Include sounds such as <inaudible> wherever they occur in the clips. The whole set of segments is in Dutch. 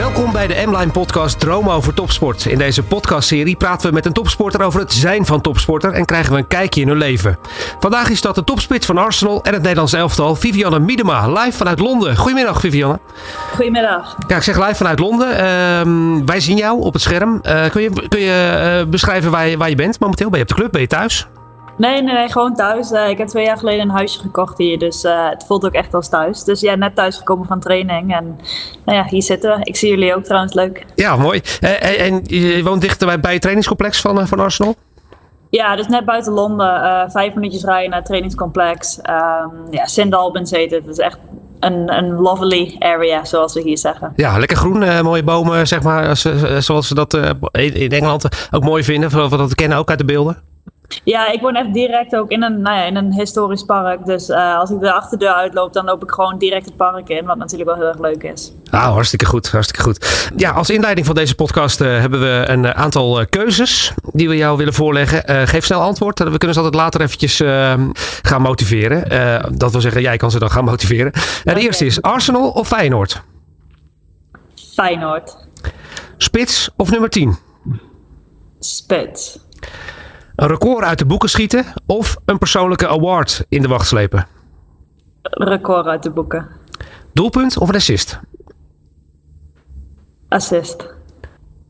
Welkom bij de M-Line podcast Dromen over topsport. In deze podcastserie praten we met een topsporter over het zijn van topsporter en krijgen we een kijkje in hun leven. Vandaag is dat de topspits van Arsenal en het Nederlands elftal, Vivianne Miedema, live vanuit Londen. Goedemiddag Vivianne. Goedemiddag. Ja, ik zeg live vanuit Londen. Ehm, wij zien jou op het scherm. Uh, kun je, kun je uh, beschrijven waar je, waar je bent momenteel? Ben je op de club? Ben je thuis? Nee, nee, nee, gewoon thuis. Uh, ik heb twee jaar geleden een huisje gekocht hier, dus uh, het voelt ook echt als thuis. Dus ja, net thuis gekomen van training en nou ja, hier zitten we. Ik zie jullie ook trouwens, leuk. Ja, mooi. Uh, en je woont dichter bij, bij het trainingscomplex van, van Arsenal? Ja, dus net buiten Londen. vijf minuutjes rijden naar het trainingscomplex. Um, ja, St. Albans heet het. Het is echt een, een lovely area, zoals we hier zeggen. Ja, lekker groen, uh, mooie bomen, zeg maar, zoals ze dat uh, in Engeland ook mooi vinden. Wat we kennen ook uit de beelden. Ja, ik woon echt direct ook in een, nou ja, in een historisch park. Dus uh, als ik de achterdeur uitloop, dan loop ik gewoon direct het park in. Wat natuurlijk wel heel erg leuk is. Ah, hartstikke goed, hartstikke goed. Ja, als inleiding van deze podcast uh, hebben we een uh, aantal keuzes die we jou willen voorleggen. geef snel antwoord. We kunnen ze altijd later eventjes ehm, gaan motiveren. dat wil zeggen, jij kan ze dan gaan motiveren. Okay. De eerste is Arsenal of Feyenoord? Feyenoord. Spits of nummer 10? Spits. Een record uit de boeken schieten of een persoonlijke award in de wacht slepen? Record uit de boeken. Doelpunt of een assist? Assist.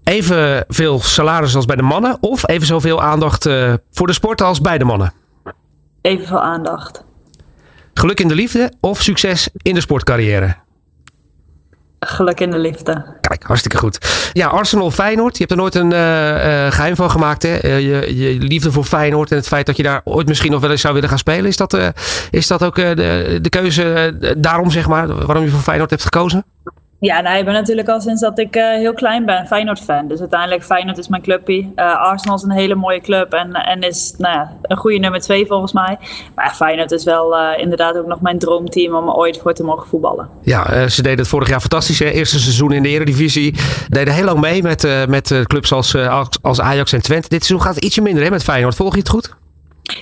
Evenveel salaris als bij de mannen of even zoveel aandacht uh, voor de sport als bij de mannen? Evenveel aandacht. Geluk in de liefde of succes in de sportcarrière? Geluk in de liefde. Kijk, hartstikke goed. Ja, Arsenal Feyenoord. Je hebt er nooit een uh, uh, geheim van gemaakt. Hè? Uh, je, je, liefde voor Feyenoord en het feit dat je daar ooit misschien nog wel eens zou willen gaan spelen. Is dat, is dat ook de, de keuze daarom, zeg maar, waarom je voor Feyenoord hebt gekozen? Ja, nou, ik ben natuurlijk al sinds dat ik uh, heel klein ben Feyenoord-fan. Dus uiteindelijk, Feyenoord is mijn clubje. Uh, Arsenal is een hele mooie club en, en is nou ja, een goede nummer twee volgens mij. Maar Feyenoord is wel uh, inderdaad ook nog mijn droomteam om ooit voor te mogen voetballen. Ja, ze deden het vorig jaar fantastisch. Hè? Eerste seizoen in de Eredivisie. Deden heel lang mee met, met clubs als, als Ajax en Twente. Dit seizoen gaat het ietsje minder hè, met Feyenoord. Volg je het goed?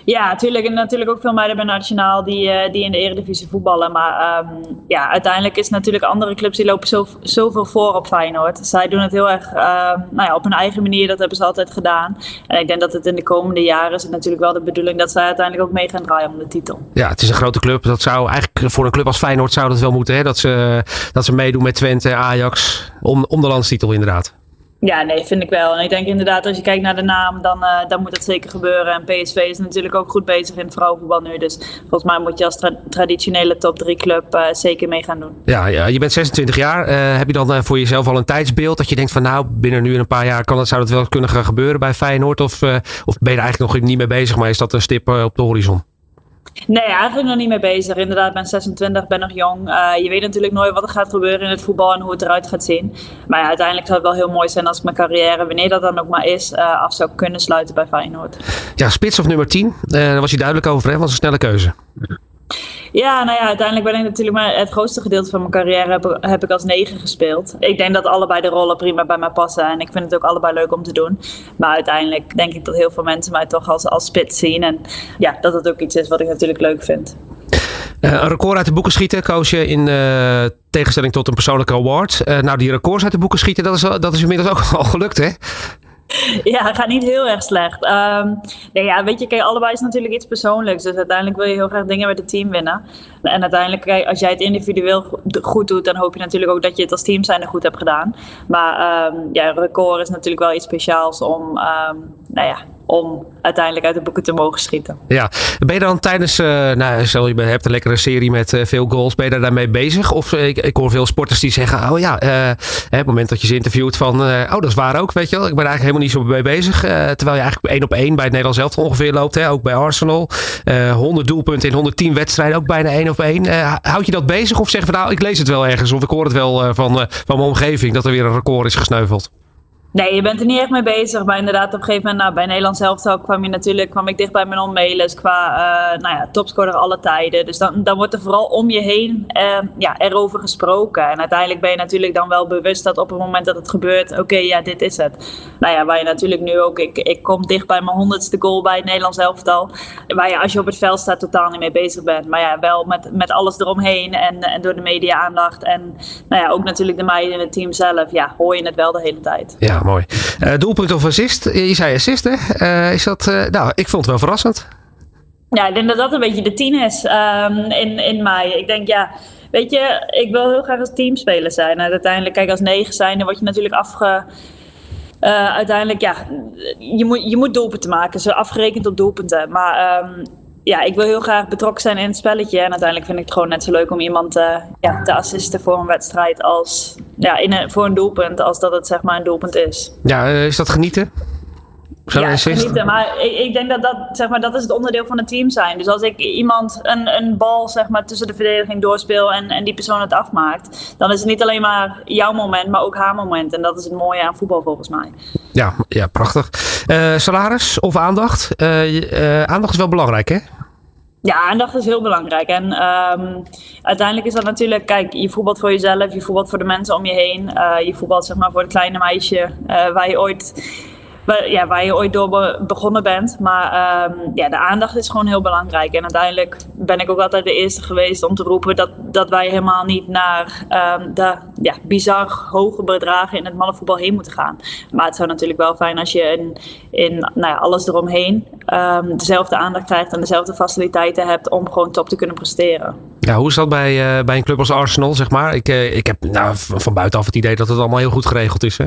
Ja, natuurlijk. En natuurlijk ook veel meiden bij Nationaal die, uh, die in de Eredivisie voetballen. Maar um, ja, uiteindelijk is natuurlijk andere clubs die lopen zo, zoveel voor op Feyenoord. Zij doen het heel erg uh, nou ja, op hun eigen manier. Dat hebben ze altijd gedaan. En ik denk dat het in de komende jaren is natuurlijk wel de bedoeling dat zij uiteindelijk ook mee gaan draaien om de titel. Ja, het is een grote club. Dat zou eigenlijk voor een club als Feyenoord zou dat wel moeten. Hè? Dat, ze, dat ze meedoen met Twente, Ajax. Om, om de landstitel inderdaad. Ja, nee, vind ik wel. En ik denk inderdaad, als je kijkt naar de naam, dan, uh, dan moet dat zeker gebeuren. En PSV is natuurlijk ook goed bezig in het vrouwenvoetbal nu. Dus volgens mij moet je als tra traditionele top 3 club uh, zeker mee gaan doen. Ja, ja, je bent 26 jaar. Uh, heb je dan voor jezelf al een tijdsbeeld dat je denkt van nou, binnen nu en een paar jaar kan dat, zou dat wel kunnen gaan gebeuren bij Feyenoord? Of, of ben je er eigenlijk nog niet mee bezig, maar is dat een stip op de horizon? Nee, eigenlijk nog niet mee bezig. Inderdaad, ben 26, ben nog jong. Uh, je weet natuurlijk nooit wat er gaat gebeuren in het voetbal en hoe het eruit gaat zien. Maar ja, uiteindelijk zou het wel heel mooi zijn als ik mijn carrière, wanneer dat dan ook maar is, uh, af zou kunnen sluiten bij Feyenoord. Ja, spits of nummer 10, uh, daar was je duidelijk over, hè? was een snelle keuze. Ja, nou ja, uiteindelijk ben ik natuurlijk maar het grootste gedeelte van mijn carrière heb, ik als negen gespeeld. Ik denk dat allebei de rollen prima bij mij passen en ik vind het ook allebei leuk om te doen. Maar uiteindelijk denk ik dat heel veel mensen mij toch als, als spits zien en ja, dat het ook iets is wat ik natuurlijk leuk vind. Uh, een record uit de boeken schieten koos je in uh, tegenstelling tot een persoonlijke award. Uh, nou, die records uit de boeken schieten, dat is, dat is inmiddels ook <laughs> al gelukt, hè? <laughs> Ja, het gaat niet heel erg slecht. Nee, ja, weet je, allebei is natuurlijk iets persoonlijks. Dus uiteindelijk wil je heel graag dingen met het team winnen. En uiteindelijk, kijk, als jij het individueel goed doet, dan hoop je natuurlijk ook dat je het als team zijn goed hebt gedaan. Maar um, ja, record is natuurlijk wel iets speciaals om, um, nou ja, om uiteindelijk uit de boeken te mogen schieten. Ja, ben je dan tijdens, uh, nou, stel je hebt een lekkere serie met uh, veel goals, ben je daar daarmee bezig? Of uh, ik, ik, hoor veel sporters die zeggen, oh ja, het moment dat je ze interviewt van, oh dat is waar ook, weet je wel. Ik ben eigenlijk helemaal niet zo mee bezig. terwijl je eigenlijk één op één bij het Nederlands elftal ongeveer loopt, hè, ook bij Arsenal. 100 doelpunten in 110 wedstrijden, ook bijna één op één. houd je dat bezig of zeggen van, nou, ik lees het wel ergens of ik hoor het wel van, van mijn omgeving dat er weer een record is gesneuveld? Nee, je bent er niet echt mee bezig. Maar inderdaad, op een gegeven moment, nou, bij Nederland zelf kwam je natuurlijk, kwam ik dicht bij mijn onmelis qua uh, nou ja, topscorer alle tijden. Dus dan, dan wordt er vooral om je heen uh, ja, erover gesproken. En uiteindelijk ben je natuurlijk dan wel bewust dat op het moment dat het gebeurt, oké, ja, dit is het. Nou ja, waar je natuurlijk nu ook, ik, ik kom dicht bij mijn honderdste goal bij het Nederlands elftal. Waar je als je op het veld staat totaal niet mee bezig bent. Maar ja, wel met, met alles eromheen en, en door de media aandacht. En nou ja, ook natuurlijk de meiden in het team zelf. Ja, hoor je het wel de hele tijd. Ja, mooi. Uh, doelpunt of assist? Je zei assist, hè? Uh, is dat, uh, nou, ik vond het wel verrassend. Ja, ik denk dat dat een beetje de tien is um, in, in mei. Ik denk, ja, weet je, ik wil heel graag als teamspeler zijn. En uiteindelijk, kijk, als negen zijn, dan word je natuurlijk afge... Uiteindelijk, ja, je moet, je moet doelpunten maken. Zo afgerekend op doelpunten. Maar um, ja, ik wil heel graag betrokken zijn in het spelletje. En uiteindelijk vind ik het gewoon net zo leuk om iemand uh, ja, te assisten voor een wedstrijd als ja, in een, voor een doelpunt, als dat het zeg maar een doelpunt is. Ja, uh, is dat genieten? Zo ja, genieten. Maar ik, ik, denk dat dat, zeg maar, dat is het onderdeel van het team zijn. Dus als ik iemand een, een bal zeg maar, tussen de verdediging doorspeel en, en die persoon het afmaakt, dan is het niet alleen maar jouw moment, maar ook haar moment. En dat is het mooie aan voetbal volgens mij. Ja, ja prachtig. Uh, salaris of aandacht? aandacht is wel belangrijk, hè? Ja, aandacht is heel belangrijk. En um, uiteindelijk is dat natuurlijk, kijk, je voetbalt voor jezelf, je voetbalt voor de mensen om je heen. Uh, je voetbalt zeg maar voor het kleine meisje uh, waar je ooit waar, ja, waar je ooit door begonnen bent. Maar um, ja, de aandacht is gewoon heel belangrijk. En uiteindelijk ben ik ook altijd de eerste geweest om te roepen dat, dat wij helemaal niet naar um, de ja, bizar hoge bedragen in het mannenvoetbal heen moeten gaan. Maar het zou natuurlijk wel fijn als je in, in nou ja, alles eromheen um, dezelfde aandacht krijgt en dezelfde faciliteiten hebt om gewoon top te kunnen presteren. Ja, hoe is dat bij, uh, bij een club als Arsenal, zeg maar? Ik, uh, ik heb nou, van buitenaf het idee dat het allemaal heel goed geregeld is, hè?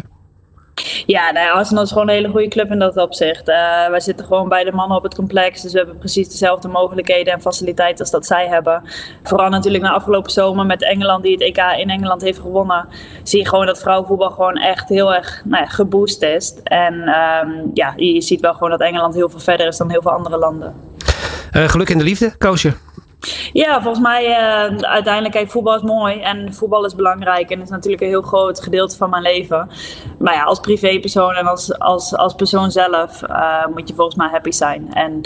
Ja, nou, Arsenal is gewoon een hele goede club in dat opzicht. Uh, wij zitten gewoon bij de mannen op het complex. Dus we hebben precies dezelfde mogelijkheden en faciliteiten als dat zij hebben. Vooral natuurlijk na afgelopen zomer met Engeland die het EK in Engeland heeft gewonnen. Zie je gewoon dat vrouwenvoetbal gewoon echt heel erg nou ja, geboost is. En um, ja, je ziet wel gewoon dat Engeland heel veel verder is dan heel veel andere landen. Uh, geluk in de liefde, koosje. Ja, volgens mij uh, uiteindelijk, kijk, voetbal is mooi en voetbal is belangrijk en is natuurlijk een heel groot gedeelte van mijn leven. Maar ja, als privépersoon en als, als, als persoon zelf uh, moet je volgens mij happy zijn. En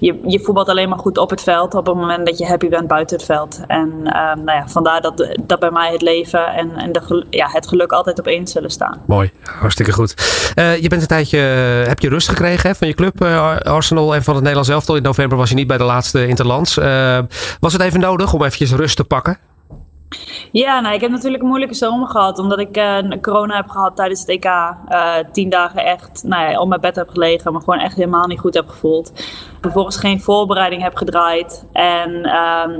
je, je voetbalt alleen maar goed op het veld op het moment dat je happy bent buiten het veld. En uh, nou ja, vandaar dat, dat bij mij het leven en, en de, ja, het geluk altijd op één zullen staan. Mooi, hartstikke goed. Uh, je bent een tijdje, heb je rust gekregen hè, van je club uh, Arsenal en van het Nederlands elftal. In november was je niet bij de laatste Interlands. was het even nodig om eventjes rust te pakken? Ja, nou, ik heb natuurlijk een moeilijke zomer gehad. Omdat ik uh, corona heb gehad tijdens het EK. Uh, tien dagen echt nou ja, op mijn bed heb gelegen. Maar gewoon echt helemaal niet goed heb gevoeld. Vervolgens geen voorbereiding heb gedraaid. En uh,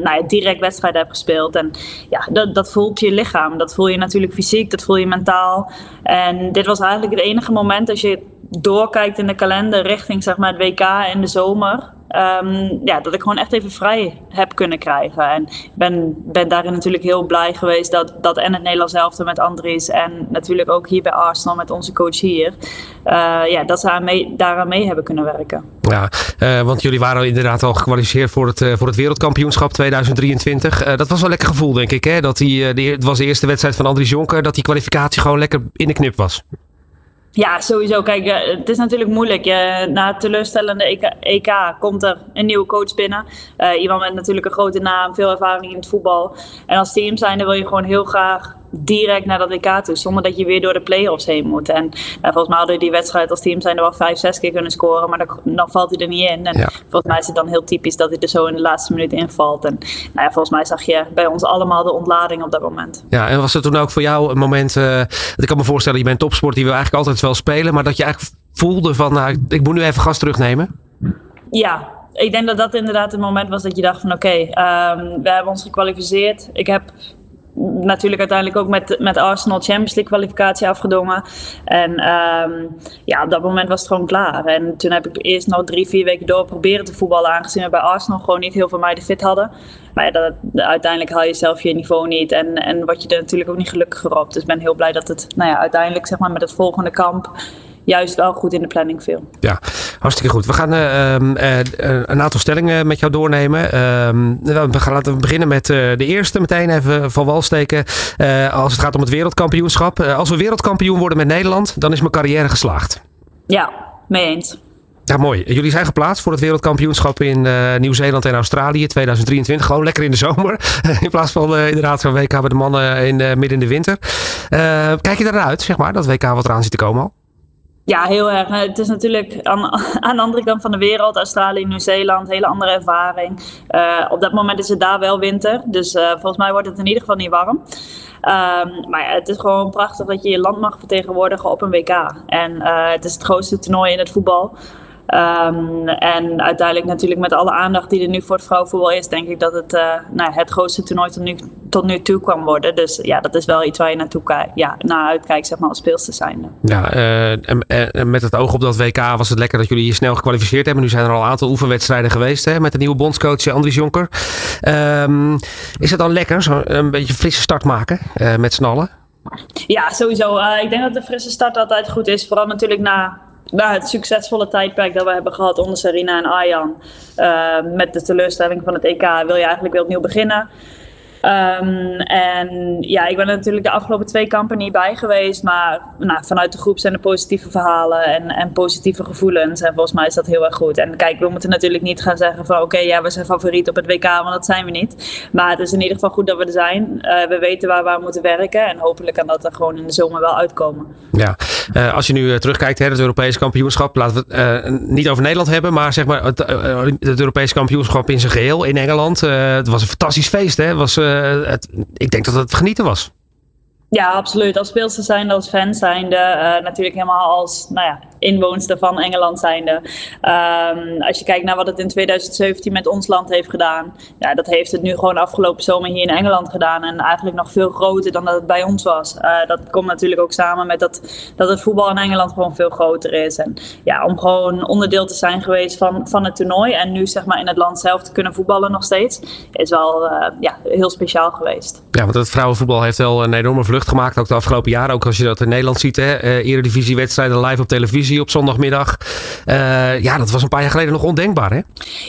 nou ja, direct wedstrijden heb gespeeld. En ja, dat, dat voelt je lichaam. Dat voel je natuurlijk fysiek. Dat voel je mentaal. En dit was eigenlijk het enige moment als je doorkijkt in de kalender richting zeg maar, het WK in de zomer. Um, ja, dat ik gewoon echt even vrij heb kunnen krijgen. En ben, ben daarin natuurlijk heel blij geweest dat, dat en het Nederlands elftal met Andries en natuurlijk ook hier bij Arsenal met onze coach hier, uh, ja, dat ze daaraan mee hebben kunnen werken. Ja, uh, want jullie waren inderdaad al gekwalificeerd voor het, uh, voor het wereldkampioenschap 2023. dat was wel lekker gevoel denk ik, hè? Dat die, die, het was de eerste wedstrijd van Andries Jonker, dat die kwalificatie gewoon lekker in de knip was. Ja, sowieso. Kijk, eh, het is natuurlijk moeilijk. Na het teleurstellende EK, EK komt er een nieuwe coach binnen. Uh, iemand met natuurlijk een grote naam, veel ervaring in het voetbal. En als team zijnde wil je gewoon heel graag direct naar dat WK toe, zonder dat je weer door de play-offs heen moet. En nou, volgens mij hadden die wedstrijd als team zijn er wel vijf, zes keer kunnen scoren, maar dan, dan valt hij er niet in. En volgens mij is het dan heel typisch dat hij er zo in de laatste minuut invalt. En nou ja, volgens mij zag je bij ons allemaal de ontlading op dat moment. Ja, en was het toen ook voor jou een moment, uh, ik kan me voorstellen, je bent topsport, die wil eigenlijk altijd wel spelen, maar dat je eigenlijk voelde van, nou, ik moet nu even gas terugnemen? Ja, ik denk dat dat inderdaad het moment was dat je dacht van oké, okay, um, we hebben ons gekwalificeerd. Ik heb natuurlijk uiteindelijk ook met, met Arsenal Champions League kwalificatie afgedongen. En um, ja, op dat moment was het gewoon klaar. En toen heb ik eerst nog drie, vier weken door proberen te voetballen. Aangezien we bij Arsenal gewoon niet heel veel meiden fit hadden. Maar ja, dat, uiteindelijk haal je zelf je niveau niet. En, en word je er natuurlijk ook niet gelukkiger op. Dus ik ben heel blij dat het nou ja, uiteindelijk zeg maar, met het volgende kamp juist wel goed in de planning viel. Ja, hartstikke goed. We gaan ehm, een aantal stellingen met jou doornemen. Ehm, we gaan laten we beginnen met de eerste meteen even van wal steken. als het gaat om het wereldkampioenschap. als we wereldkampioen worden met Nederland, dan is mijn carrière geslaagd. Ja, mee eens. Ja, mooi. Jullie zijn geplaatst voor het wereldkampioenschap in uh, Nieuw-Zeeland en Australië 2023. Gewoon lekker in de zomer. <laughs> in plaats van uh, inderdaad zo'n WK bij de mannen in, uh, midden in de winter. kijk je eruit, zeg maar, dat WK wat eraan zit te komen al? Ja, heel erg. Het is natuurlijk aan, <laughs> aan de andere kant van de wereld, Australië, Nieuw-Zeeland, hele andere ervaring. op dat moment is het daar wel winter, dus volgens mij wordt het in ieder geval niet warm. Um, maar het is gewoon prachtig dat je je land mag vertegenwoordigen op een WK. En het is het grootste toernooi in het voetbal. Um, en uiteindelijk natuurlijk met alle aandacht die er nu voor het vrouwenvoetbal is, denk ik dat het uh, nou, het grootste toernooi tot nu, tot nu toe kan worden. Dus ja, dat is wel iets waar je naartoe ja, naar uitkijkt, zeg maar, als speelster zijnde. Ja, uh, en, en, met het oog op dat WK was het lekker dat jullie je snel gekwalificeerd hebben. Nu zijn er al een aantal oefenwedstrijden geweest hè, met de nieuwe bondscoach Andries Jonker. Um, is het dan lekker, zo een beetje frisse start maken uh, met z'n allen? Ja, sowieso. ik denk dat de frisse start altijd goed is. Vooral natuurlijk na nou, het succesvolle tijdperk dat we hebben gehad onder Serena en Arjan. Uh, met de teleurstelling van het EK wil je eigenlijk weer opnieuw beginnen. Um, en ja, ik ben er natuurlijk de afgelopen twee kampen niet bij geweest. Maar nou, vanuit de groep zijn er positieve verhalen en, en positieve gevoelens. En volgens mij is dat heel erg goed. En kijk, we moeten natuurlijk niet gaan zeggen van oké, ja, we zijn favoriet op het WK, want dat zijn we niet. Maar het is in ieder geval goed dat we er zijn. Uh, we weten waar we aan moeten werken. En hopelijk kan dat er gewoon in de zomer wel uitkomen. Ja, uh, als je nu uh, terugkijkt, hè, het Europese kampioenschap. Laten we het niet over Nederland hebben, maar zeg maar het, het Europese kampioenschap in zijn geheel in Engeland. het was een fantastisch feest. Hè? Het was het, ik denk dat het genieten was. Ja, absoluut. Als speelster zijnde, als fan zijnde. Uh, natuurlijk helemaal als nou ja, inwoonster van Engeland zijnde. Um, als je kijkt naar wat het in 2017 met ons land heeft gedaan. Ja, dat heeft het nu gewoon afgelopen zomer hier in Engeland gedaan. En eigenlijk nog veel groter dan dat het bij ons was. Uh, dat komt natuurlijk ook samen met dat, dat het voetbal in Engeland gewoon veel groter is. En ja, om gewoon onderdeel te zijn geweest van, van het toernooi. En nu zeg maar in het land zelf te kunnen voetballen nog steeds. Is wel uh, ja, heel speciaal geweest. Ja, want het vrouwenvoetbal heeft wel een enorme vlucht gemaakt. Ook de afgelopen jaren. Ook als je dat in Nederland ziet. Hè. Uh, Eredivisie wedstrijden live op televisie op zondagmiddag. Uh, ja, dat was een paar jaar geleden nog ondenkbaar hè?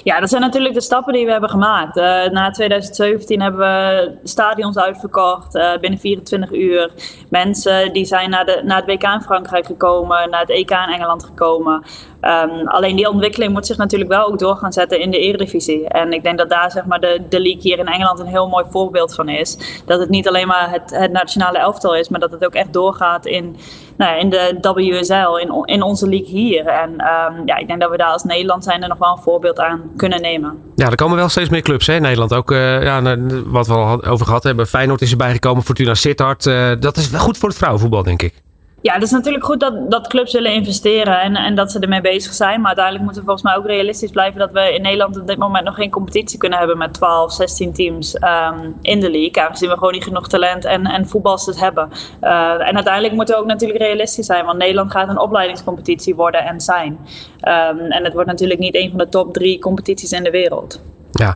Ja, dat zijn natuurlijk de stappen die we hebben gemaakt. Uh, na 2017 hebben we stadions uitverkocht binnen 24 uur. Mensen die zijn naar, de, naar het WK in Frankrijk gekomen. Naar het EK in Engeland gekomen. Um, alleen die ontwikkeling moet zich natuurlijk wel ook door gaan zetten in de Eredivisie. En ik denk dat daar zeg maar, de, de league hier in Engeland een heel mooi voorbeeld van is. Dat het niet alleen maar het, het nationale elftal is, maar dat het ook echt doorgaat in, nou ja, in de WSL, in, in onze league hier. En um, ja, ik denk dat we daar als Nederland zijn er nog wel een voorbeeld aan kunnen nemen. Ja, er komen wel steeds meer clubs hè, Nederland. Ook uh, ja, wat we al over gehad hebben. Feyenoord is erbij gekomen, Fortuna Sittard. Uh, dat is wel goed voor het vrouwenvoetbal, denk ik. Ja, het is natuurlijk goed dat, dat clubs willen investeren en, en dat ze ermee bezig zijn. Maar uiteindelijk moeten we volgens mij ook realistisch blijven dat we in Nederland op dit moment nog geen competitie kunnen hebben met 12, 16 teams um, in de league. Aangezien we gewoon niet genoeg talent en, en voetbalsters hebben. Uh, en uiteindelijk moeten we ook natuurlijk realistisch zijn, want Nederland gaat een opleidingscompetitie worden en zijn. Um, en het wordt natuurlijk niet een van de top drie competities in de wereld. Ja,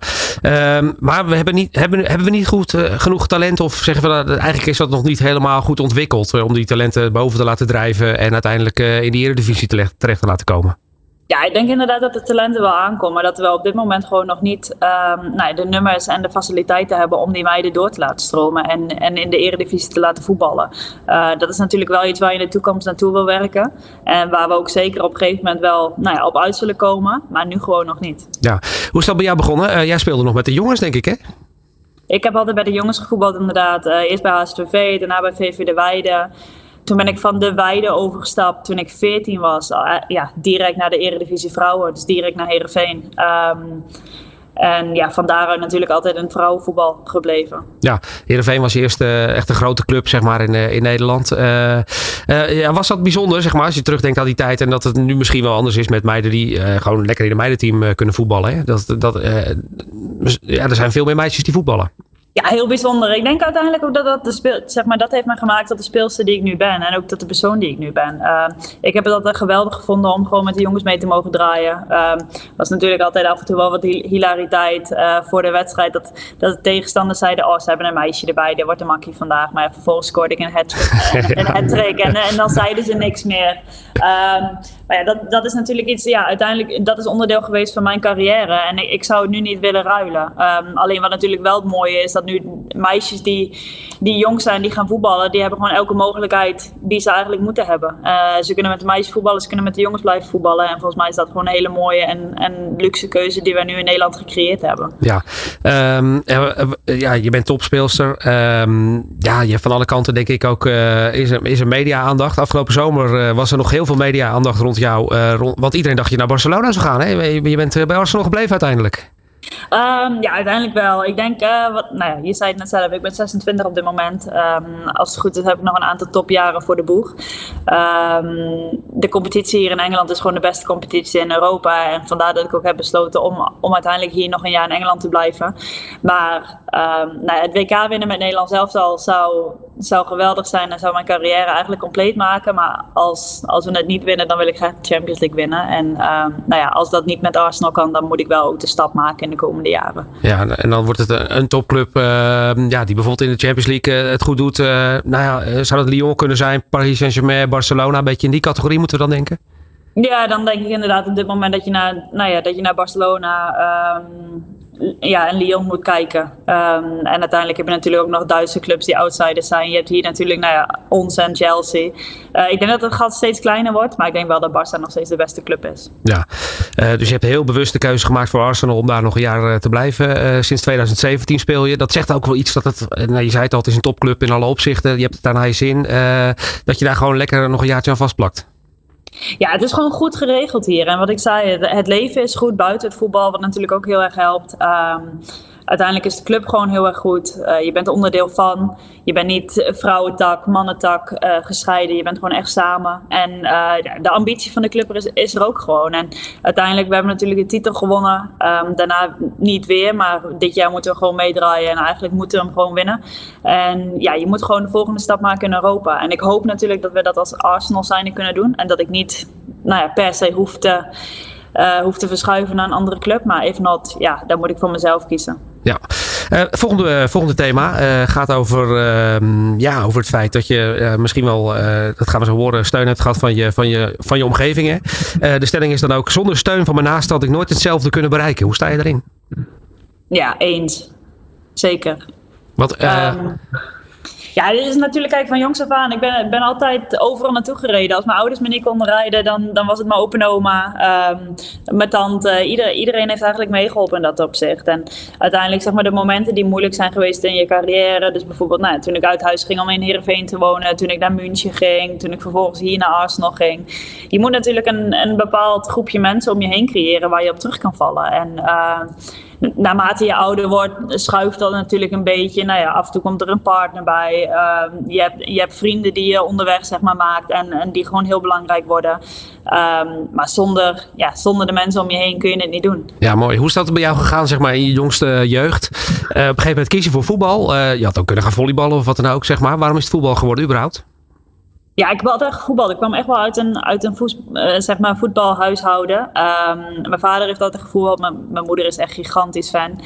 um, maar we hebben, niet, hebben, hebben we niet goed, uh, genoeg talent? Of zeggen we dat eigenlijk is dat nog niet helemaal goed ontwikkeld uh, om die talenten boven te laten drijven en uiteindelijk uh, in de Eredivisie terecht te laten komen? Ja, ik denk inderdaad dat de talenten wel aankomen. Maar dat we op dit moment gewoon nog niet um, nou, de nummers en de faciliteiten hebben om die meiden door te laten stromen. En, en in de eredivisie te laten voetballen. Uh, dat is natuurlijk wel iets waar je in de toekomst naartoe wil werken. En waar we ook zeker op een gegeven moment wel nou ja, op uit zullen komen. Maar nu gewoon nog niet. Ja, hoe is dat bij jou begonnen? Uh, jij speelde nog met de jongens, denk ik, hè? Ik heb altijd bij de jongens gevoetbald, inderdaad. Uh, eerst bij HSVV, daarna bij VV De Weide. Toen ben ik van de Weide overgestapt toen ik 14 was. Eh, ja, direct naar de Eredivisie Vrouwen. Dus direct naar Heerenveen. Um, en ja, van daaruit natuurlijk altijd een vrouwenvoetbal gebleven. Ja, Heerenveen was eerst uh, echt een grote club zeg maar, in, uh, in Nederland. Ja, was dat bijzonder, zeg maar, als je terugdenkt aan die tijd... en dat het nu misschien wel anders is met meiden die gewoon lekker in een meidenteam kunnen voetballen. Dat, dat, ja, er zijn veel meer meisjes die voetballen. Ja, heel bijzonder. Ik denk uiteindelijk ook dat dat, de speel, zeg maar, dat heeft me gemaakt tot de speelster die ik nu ben. En ook tot de persoon die ik nu ben. Uh, ik heb het altijd geweldig gevonden om gewoon met de jongens mee te mogen draaien. Uh, was natuurlijk altijd af en toe wel wat hilariteit uh, voor de wedstrijd. Dat, dat de tegenstanders zeiden, oh ze hebben een meisje erbij, dit wordt een makkie vandaag. Maar ja, vervolgens scoorde ik <laughs> een hat-trick. en, en dan zeiden ze niks meer. Ehm, ja, dat, dat is natuurlijk iets, ja, uiteindelijk, dat is onderdeel geweest van mijn carrière. En ik, ik zou het nu niet willen ruilen. Um, alleen wat natuurlijk wel het mooie is, dat nu meisjes die, die jong zijn, die gaan voetballen, die hebben gewoon elke mogelijkheid die ze eigenlijk moeten hebben. Uh, ze kunnen met de meisjes voetballen, ze kunnen met de jongens blijven voetballen. En volgens mij is dat gewoon een hele mooie en, en luxe keuze die wij nu in Nederland gecreëerd hebben. Ja, um, ja je bent topspeelster. Um, ja, je van alle kanten denk ik ook, is er, is er media-aandacht. Afgelopen zomer was er nog heel veel media-aandacht rond jou. Rond, want iedereen dacht je naar Barcelona zou gaan. Hè? Je bent bij Arsenal gebleven uiteindelijk. Um, ja, uiteindelijk wel. Ik denk, uh, wat, nou ja, je zei het net zelf, ik ben 26 op dit moment. Um, als het goed is, heb ik nog een aantal topjaren voor de boeg. Um, de competitie hier in Engeland is gewoon de beste competitie in Europa. En vandaar dat ik ook heb besloten om, om uiteindelijk hier nog een jaar in Engeland te blijven. Maar nou, het WK winnen met Nederland zelf al zou, zou geweldig zijn en zou mijn carrière eigenlijk compleet maken. Maar als, als we het niet winnen, dan wil ik graag de Champions League winnen. En nou ja, als dat niet met Arsenal kan, dan moet ik wel ook de stap maken in de komende jaren. Ja, en dan wordt het een, topclub uh, ja, die bijvoorbeeld in de Champions League uh, het goed doet. Uh, nou ja, zou dat Lyon kunnen zijn, Paris Saint-Germain, Barcelona, een beetje in die categorie moeten we dan denken? Ja, dan denk ik inderdaad op dit moment dat je naar, nou ja, dat je naar Barcelona um, ja, en Lyon moet kijken. Um, en uiteindelijk heb je natuurlijk ook nog Duitse clubs die outsiders zijn. Je hebt hier natuurlijk nou ja, ons en Chelsea. Uh, ik denk dat het gat steeds kleiner wordt, maar ik denk wel dat Barça nog steeds de beste club is. Ja, uh, dus je hebt heel bewust de keuze gemaakt voor Arsenal om daar nog een jaar uh, te blijven. sinds 2017 speel je. Dat zegt ook wel iets dat het, nou, je zei het al, het is een topclub in alle opzichten. Je hebt het naar je zin. dat je daar gewoon lekker nog een jaartje aan vastplakt. Ja, het is gewoon goed geregeld hier. En wat ik zei, het leven is goed buiten het voetbal, wat natuurlijk ook heel erg helpt. Um, uiteindelijk is de club gewoon heel erg goed. Uh, je bent onderdeel van. Je bent niet vrouwentak, mannentak uh, gescheiden. Je bent gewoon echt samen. En uh, de ambitie van de club is, is, er ook gewoon. En uiteindelijk, we hebben natuurlijk de titel gewonnen. Um, daarna niet weer, maar dit jaar moeten we gewoon meedraaien. En eigenlijk moeten we hem gewoon winnen. En ja, je moet gewoon de volgende stap maken in Europa. En ik hoop natuurlijk dat we dat als Arsenal zijn kunnen doen. En dat ik niet nou ja, per se hoef te, te verschuiven naar een andere club. Maar evenals, ja, daar moet ik voor mezelf kiezen. Ja, uh, volgende, volgende thema uh, gaat over, uh, ja, over het feit dat je misschien wel, dat gaan we zo horen, steun hebt gehad van je, van je, van je omgeving. de stelling is dan ook, zonder steun van mijn naasten had ik nooit hetzelfde kunnen bereiken. Hoe sta je erin? Ja, eens. Zeker. Wat, um, ja, dit is natuurlijk kijk van jongs af aan. Ik ben, ben altijd overal naartoe gereden. Als mijn ouders me niet konden rijden, dan, dan was het mijn open oma, um, mijn tante. Ieder, iedereen heeft eigenlijk meegeholpen in dat opzicht. En uiteindelijk zeg maar de momenten die moeilijk zijn geweest in je carrière. Dus bijvoorbeeld nou, toen ik uit huis ging om in Heerenveen te wonen. Toen ik naar München ging. Toen ik vervolgens hier naar Arsenal ging. Je moet natuurlijk een, een bepaald groepje mensen om je heen creëren waar je op terug kan vallen. En uh, naarmate je ouder wordt, schuift dat natuurlijk een beetje. Nou ja, af en toe komt er een partner bij. Uh, je, hebt, je hebt vrienden die je onderweg zeg maar, maakt en, die gewoon heel belangrijk worden. Um, maar zonder, ja, zonder de mensen om je heen kun je het niet doen. Ja, mooi. Hoe is dat bij jou gegaan zeg maar, in je jongste jeugd? Uh, op een gegeven moment kies je voor voetbal. Uh, je had ook kunnen gaan volleyballen of wat dan ook. Zeg maar. Waarom is het voetbal geworden überhaupt? Ja, ik heb altijd gevoetbald. Ik kwam echt wel uit een, uit een uh, zeg maar voetbalhuishouden. Um, mijn vader heeft altijd gevoetbald. Mijn, mijn moeder is echt gigantisch fan.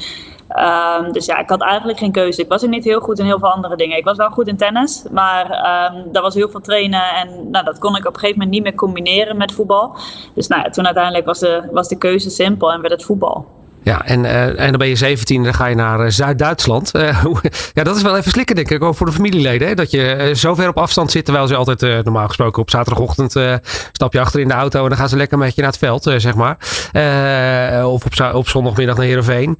Um, dus ja, ik had eigenlijk geen keuze. Ik was er niet heel goed in heel veel andere dingen. Ik was wel goed in tennis, maar um, daar was heel veel trainen. En nou, dat kon ik op een gegeven moment niet meer combineren met voetbal. Dus nou toen uiteindelijk was de, was de keuze simpel en werd het voetbal. Ja, en, uh, en dan ben je 17, dan ga je naar uh, Zuid-Duitsland. <laughs> Uh, ja, dat is wel even slikken, denk ik, ook voor de familieleden. Dat je zo ver op afstand zit, terwijl ze altijd normaal gesproken op zaterdagochtend stap je achter in de auto en dan gaan ze lekker met je naar het veld, zeg maar. of op, op zondagmiddag naar Heerenveen.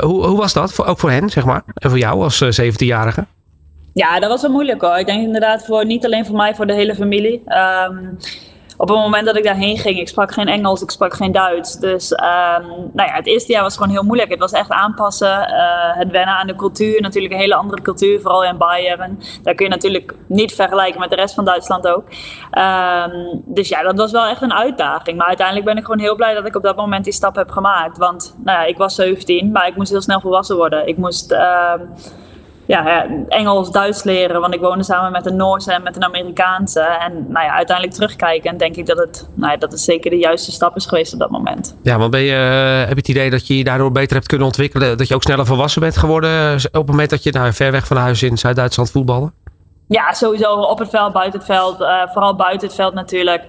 hoe, hoe was dat, ook voor hen, zeg maar, en voor jou als 17-jarige? Ja, dat was wel moeilijk hoor. Ik denk inderdaad voor, niet alleen voor mij, voor de hele familie. Um, op het moment dat ik daarheen ging, ik sprak geen Engels, ik sprak geen Duits. Dus um, nou ja, het eerste jaar was gewoon heel moeilijk. Het was echt aanpassen, uh, het wennen aan de cultuur. Natuurlijk een hele andere cultuur, vooral in Bayern. Daar kun je natuurlijk niet vergelijken met de rest van Duitsland ook. Um, dus ja, dat was wel echt een uitdaging. Maar uiteindelijk ben ik gewoon heel blij dat ik op dat moment die stap heb gemaakt. Want nou ja, ik was 17, maar ik moest heel snel volwassen worden. Ik moest... Uh, ja, Engels, Duits leren. Want ik woonde samen met een Noorse en met een Amerikaanse. En nou ja, uiteindelijk terugkijken en denk ik dat het, nou ja, dat het zeker de juiste stap is geweest op dat moment. Ja, want ben je, eh, heb je het idee dat je je daardoor beter hebt kunnen ontwikkelen? Dat je ook sneller volwassen bent geworden op het moment dat je nou, ver weg van huis in Zuid-Duitsland voetballen? Ja, sowieso op het veld, buiten het veld. Uh, vooral buiten het veld natuurlijk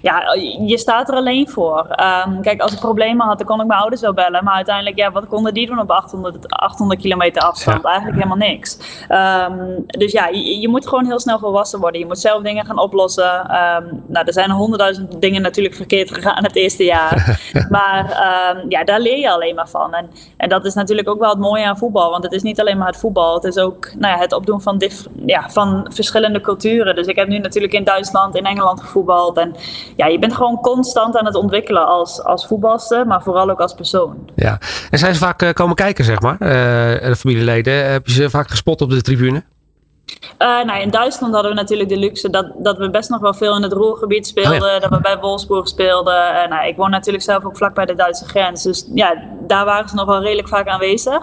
ja, je staat er alleen voor. Um, kijk, als ik problemen had, dan kon ik mijn ouders wel bellen. Maar uiteindelijk, ja, wat konden die doen op 800, 800 kilometer afstand? Eigenlijk helemaal niks. Um, dus ja, je, je, moet gewoon heel snel volwassen worden. Je moet zelf dingen gaan oplossen. Um, nou, er zijn honderdduizend dingen natuurlijk verkeerd gegaan het eerste jaar. <laughs> maar ja, daar leer je alleen maar van. En, en dat is natuurlijk ook wel het mooie aan voetbal. Want het is niet alleen maar het voetbal. Het is ook nou ja, het opdoen van, ja, van verschillende culturen. Dus ik heb nu natuurlijk in Duitsland, in Engeland gevoetbald. En ja, je bent gewoon constant aan het ontwikkelen als, als voetbalster, maar vooral ook als persoon. Ja, en zijn ze vaak uh, komen kijken, zeg maar, uh, de familieleden? Heb je ze vaak gespot op de tribune? Uh, nou, in Duitsland hadden we natuurlijk de luxe dat, dat we best nog wel veel in het Roergebied speelden. Oh dat we bij Wolfsburg speelden. En, nou, ik woon natuurlijk zelf ook vlak bij de Duitse grens. Dus ja, daar waren ze nog wel redelijk vaak aanwezig.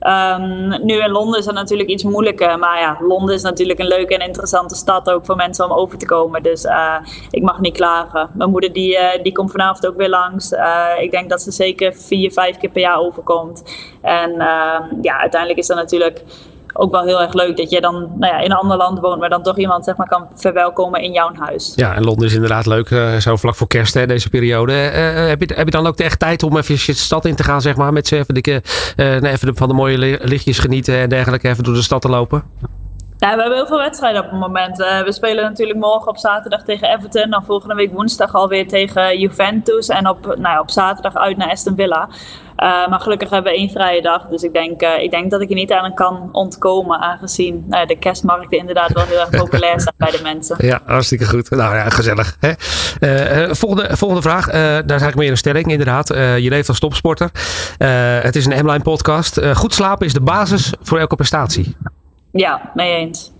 Um, nu in Londen is het natuurlijk iets moeilijker. Maar ja, Londen is natuurlijk een leuke en interessante stad ook voor mensen om over te komen. Dus uh, ik mag niet klagen. Mijn moeder die, uh, die komt vanavond ook weer langs. Uh, ik denk dat ze zeker vier, vijf keer per jaar overkomt. En ja, uiteindelijk is dat natuurlijk ook wel heel erg leuk dat je dan nou ja, in een ander land woont, maar dan toch iemand zeg maar, kan verwelkomen in jouw huis. Ja, en Londen is inderdaad leuk, uh, zo vlak voor kerst, hè, deze periode. Uh, heb, je, heb je dan ook echt tijd om even de stad in te gaan, zeg maar, met ze even, even van de mooie lichtjes genieten en dergelijke, even door de stad te lopen? Ja, we hebben heel veel wedstrijden op het moment. Uh, we spelen natuurlijk morgen op zaterdag tegen Everton. Dan volgende week woensdag alweer tegen Juventus. En op, nou ja, op zaterdag uit naar Aston Villa. Uh, maar gelukkig hebben we één vrije dag. Dus ik denk, uh, ik denk dat ik er niet aan kan ontkomen. Aangezien uh, de kerstmarkten inderdaad wel heel erg populair zijn bij de mensen. Ja, hartstikke goed. Nou ja, gezellig. Hè? volgende, volgende vraag. daar is eigenlijk meer een stelling inderdaad. je leeft als topsporter. het is een M-Line podcast. goed slapen is de basis voor elke prestatie. Ja, mee eens.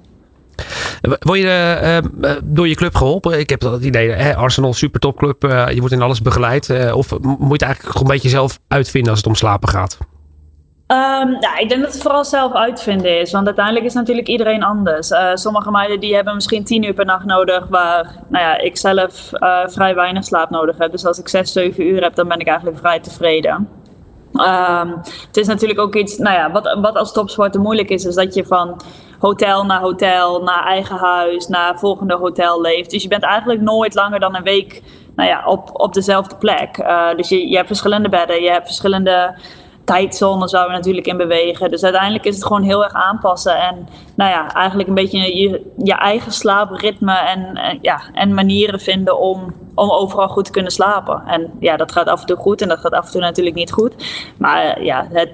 Word je uh, door je club geholpen? Ik heb dat idee, hè, Arsenal, super topclub. Uh, je wordt in alles begeleid. Uh, of moet je het eigenlijk gewoon een beetje zelf uitvinden als het om slapen gaat? Um, ja, ik denk dat het vooral zelf uitvinden is. Want uiteindelijk is natuurlijk iedereen anders. sommige meiden die hebben misschien tien uur per nacht nodig. Waar nou ja, ik zelf vrij weinig slaap nodig heb. Dus als ik zes, zeven uur heb, dan ben ik eigenlijk vrij tevreden. Um, het is natuurlijk ook iets, nou ja, wat, wat als topsporter moeilijk is, is dat je van hotel naar hotel, naar eigen huis, naar volgende hotel leeft. Dus je bent eigenlijk nooit langer dan een week nou ja, op, op dezelfde plek. Uh, dus je, je hebt verschillende bedden, je hebt verschillende tijdzones waar we natuurlijk in bewegen. Dus uiteindelijk is het gewoon heel erg aanpassen. En nou ja, eigenlijk een beetje je, je eigen slaapritme en, ja, en manieren vinden om, om overal goed te kunnen slapen. En ja, dat gaat af en toe goed en dat gaat af en toe natuurlijk niet goed. Maar ja, het,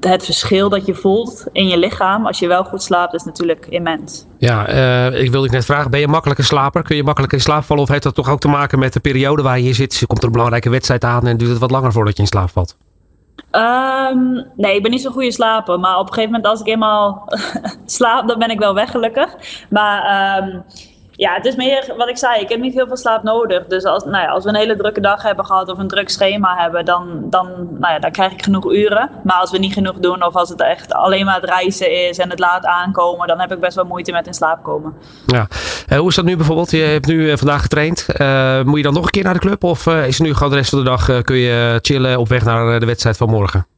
het verschil dat je voelt in je lichaam als je wel goed slaapt is natuurlijk immens. Ja, uh, ik wilde net vragen, ben je makkelijke slaper? Kun je makkelijk in slaap vallen of heeft dat toch ook te maken met de periode waar je zit? Komt er een belangrijke wedstrijd aan en duurt het wat langer voordat je in slaap valt? Um, nee, ik ben niet zo'n goede slaper. Maar op een gegeven moment als ik eenmaal <laughs> slaap, dan ben ik wel weg gelukkig. Maar um, ja, het is meer wat ik zei. Ik heb niet heel veel slaap nodig. Dus als, nou ja, als we een hele drukke dag hebben gehad of een druk schema hebben, dan, dan, nou ja, dan krijg ik genoeg uren. Maar als we niet genoeg doen of als het echt alleen maar het reizen is en het laat aankomen, dan heb ik best wel moeite met in slaap komen. Ja. Uh, hoe is dat nu bijvoorbeeld? Je hebt nu uh, vandaag getraind. Uh, moet je dan nog een keer naar de club of is het nu gewoon de rest van de dag kun je chillen op weg naar de wedstrijd van morgen?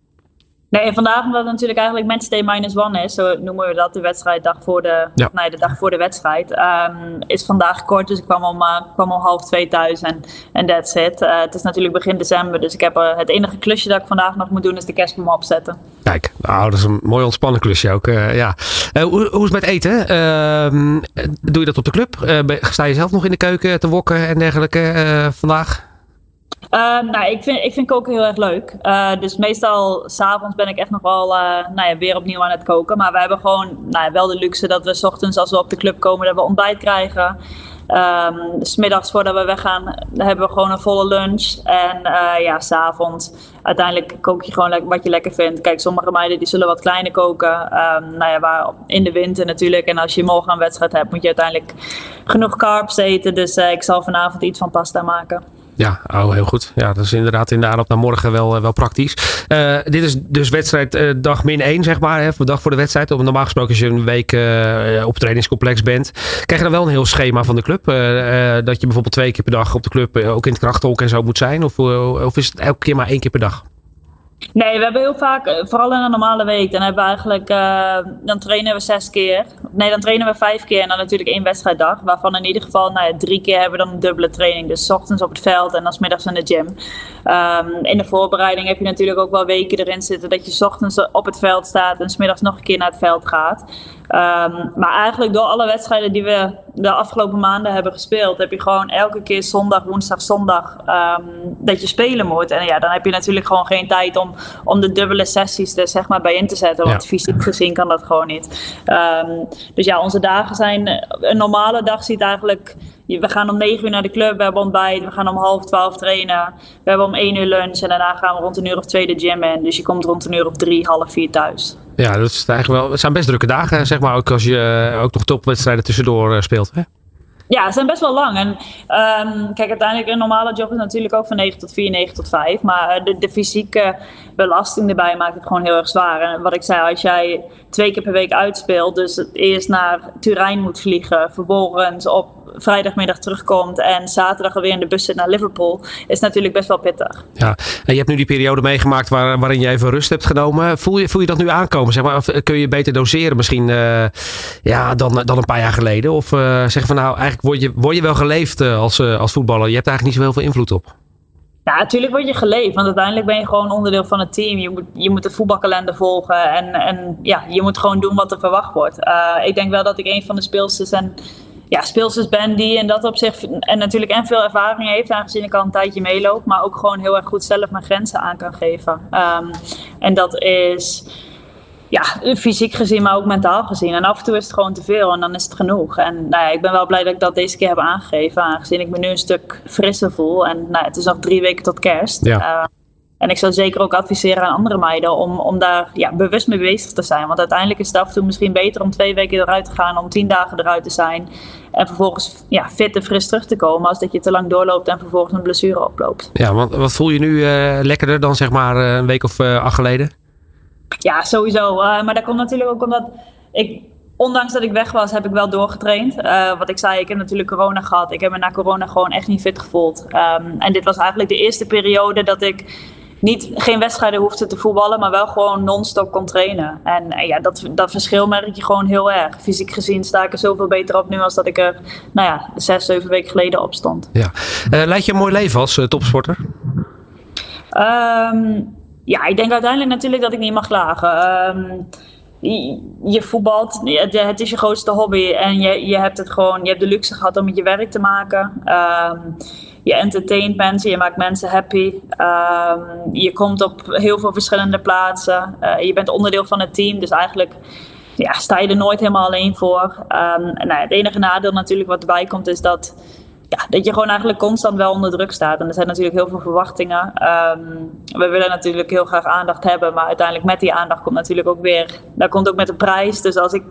Nee, vandaag omdat het natuurlijk eigenlijk matchday minus one is, zo noemen we dat de wedstrijd dag voor de, ja. nee, de dag voor de wedstrijd, um, is vandaag kort. Dus ik kwam om, uh, kwam om half twee thuis en en that's it. Uh, het is natuurlijk begin december, dus ik heb uh, het enige klusje dat ik vandaag nog moet doen is de kerstboom opzetten. Kijk, nou, dat is een mooi ontspannen klusje ook. ja. hoe, hoe is het met eten? Ehm, doe je dat op de club? sta je zelf nog in de keuken te wokken en dergelijke vandaag? Uh, nou, ik vind, ik vind koken heel erg leuk. Uh, dus meestal s'avonds ben ik echt nog wel uh, nou ja, weer opnieuw aan het koken. Maar we hebben gewoon nou ja, wel de luxe dat we s ochtends als we op de club komen, dat we ontbijt krijgen. Um, smiddags voordat we weggaan hebben we gewoon een volle lunch. En uh, ja, s'avonds uiteindelijk kook je gewoon wat je lekker vindt. Kijk, sommige meiden die zullen wat kleiner koken. Um, nou ja, waar, in de winter natuurlijk. En als je morgen een wedstrijd hebt, moet je uiteindelijk genoeg carbs eten. Dus ik zal vanavond iets van pasta maken. Ja, oh, heel goed. Ja, dat is inderdaad in de aanloop naar morgen wel, wel praktisch. Uh, dit is dus wedstrijd uh, dag min 1, zeg maar. Hè, dag voor de wedstrijd. Normaal gesproken als je een week op trainingscomplex bent. Krijg je dan wel een heel schema van de club? dat je bijvoorbeeld twee keer per dag op de club ook in het krachthonk en zo moet zijn? Of, of is het elke keer maar één keer per dag? Nee, we hebben heel vaak, eh, vooral in een normale week, dan hebben we eigenlijk, uh, dan trainen we zes keer. Nee, dan trainen we vijf keer en dan natuurlijk één wedstrijddag. Waarvan in ieder geval nou drie keer hebben we dan een dubbele training. Dus ochtends op het veld en dan middags in de gym. Um, in de voorbereiding heb je natuurlijk ook wel weken erin zitten dat je ochtends op het veld staat en s middags nog een keer naar het veld gaat. Um, maar eigenlijk door alle wedstrijden die we de afgelopen maanden hebben gespeeld, heb je gewoon elke keer zondag, woensdag, zondag um, dat je spelen moet. En ja, dan heb je natuurlijk gewoon geen tijd om, om de dubbele sessies er zeg maar bij in te zetten. Want ja. fysiek gezien kan dat gewoon niet. Um, dus ja, onze dagen zijn. Een normale dag ziet eigenlijk. We gaan om 9 uur naar de club, we hebben ontbijt, we gaan om half 12 trainen. We hebben om 1 uur lunch en daarna gaan we rond een uur of twee de gym in. Dus je komt rond een uur of drie, half vier thuis. Ja, dat is eigenlijk wel. Het zijn best drukke dagen, zeg maar. Ook als je ook nog topwedstrijden tussendoor speelt. Hè? Ja, ze zijn best wel lang. En um, kijk, uiteindelijk een normale job is natuurlijk ook van 9 tot 4, 9 tot 5. Maar de, de fysieke belasting erbij maakt het gewoon heel erg zwaar. En wat ik zei, als jij twee keer per week uitspeelt, dus eerst naar Turijn moet vliegen, vervolgens op vrijdagmiddag terugkomt en zaterdag alweer in de bus zit naar Liverpool, is natuurlijk best wel pittig. Ja, en je hebt nu die periode meegemaakt waar, waarin je even rust hebt genomen. Voel je, voel je dat nu aankomen? Zeg maar, of kun je beter doseren misschien uh, ja, dan, dan een paar jaar geleden? Of uh, zeggen van nou, eigenlijk word je, word je wel geleefd uh, als, als voetballer? Je hebt eigenlijk niet zo heel veel invloed op. Ja, natuurlijk word je geleefd, want uiteindelijk ben je gewoon onderdeel van het team. Je moet, je moet de voetbalkalender volgen en, en ja, je moet gewoon doen wat er verwacht wordt. Uh, ik denk wel dat ik een van de speelsters en ja, speelsters ben die in dat opzicht en natuurlijk en veel ervaring heeft, aangezien ik al een tijdje meeloop, maar ook gewoon heel erg goed zelf mijn grenzen aan kan geven. Um, en dat is ja, fysiek gezien, maar ook mentaal gezien. En af en toe is het gewoon te veel en dan is het genoeg. En nou ja, ik ben wel blij dat ik dat deze keer heb aangegeven, aangezien ik me nu een stuk frisser voel. En nou het is nog drie weken tot kerst. Ja. Uh, en ik zou zeker ook adviseren aan andere meiden om, om daar ja, bewust mee bezig te zijn. Want uiteindelijk is het af en toe misschien beter om twee weken eruit te gaan, om tien dagen eruit te zijn. En vervolgens ja, fit en fris terug te komen, als dat je te lang doorloopt en vervolgens een blessure oploopt. Ja, want wat voel je nu uh, lekkerder dan zeg maar uh, een week of uh, acht geleden? Ja, sowieso. Uh, maar dat komt natuurlijk ook omdat ik, ondanks dat ik weg was, heb ik wel doorgetraind. Uh, wat ik zei, ik heb natuurlijk corona gehad. Ik heb me na corona gewoon echt niet fit gevoeld. Um, en dit was eigenlijk de eerste periode dat ik niet, geen wedstrijden hoefde te voetballen, maar wel gewoon non-stop kon trainen. En, en ja, dat, dat verschil merk je gewoon heel erg. Fysiek gezien sta ik er zoveel beter op nu als dat ik er, nou ja, zes, zeven weken geleden op stond. Ja. Uh, leid je een mooi leven als uh, topsporter? Um, ja, ik denk uiteindelijk natuurlijk dat ik niet mag klagen. Um, je, voetbalt, het is je grootste hobby en je, je hebt het gewoon, je hebt de luxe gehad om het je werk te maken. Um, je entertaint mensen, je maakt mensen happy. Um, je komt op heel veel verschillende plaatsen. Uh, je bent onderdeel van het team, dus eigenlijk ja, sta je er nooit helemaal alleen voor. Nou, het enige nadeel natuurlijk wat erbij komt is dat ja, dat je gewoon eigenlijk constant wel onder druk staat. En er zijn natuurlijk heel veel verwachtingen. Um, we willen natuurlijk heel graag aandacht hebben, maar uiteindelijk met die aandacht komt natuurlijk ook weer, daar komt ook met een prijs. Dus als ik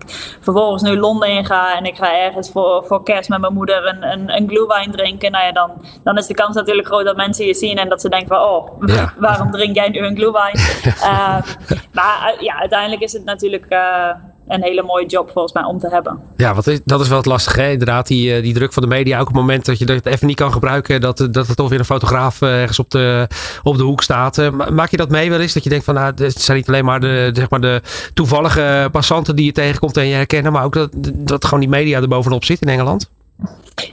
vervolgens nu Londen in ga en ik ga ergens voor, voor kerst met mijn moeder een, een, een glühwein drinken, nou ja, dan, dan is de kans natuurlijk groot dat mensen je zien en dat ze denken van, oh, <laughs> ja. waarom drink jij nu een glühwein? uh, <laughs> maar ja, uiteindelijk is het natuurlijk... Uh, een hele mooie job volgens mij om te hebben. Ja, wat is, dat is wel het lastige. Hè? Inderdaad, die, die druk van de media. Ook op het moment dat je het even niet kan gebruiken. Dat, dat er toch weer een fotograaf ergens op de, op de hoek staat. Maak je dat mee wel eens? Dat je denkt van nou, het zijn niet alleen maar de, zeg maar de toevallige passanten die je tegenkomt en je herkennen. Maar ook dat, dat gewoon die media er bovenop zit in Engeland?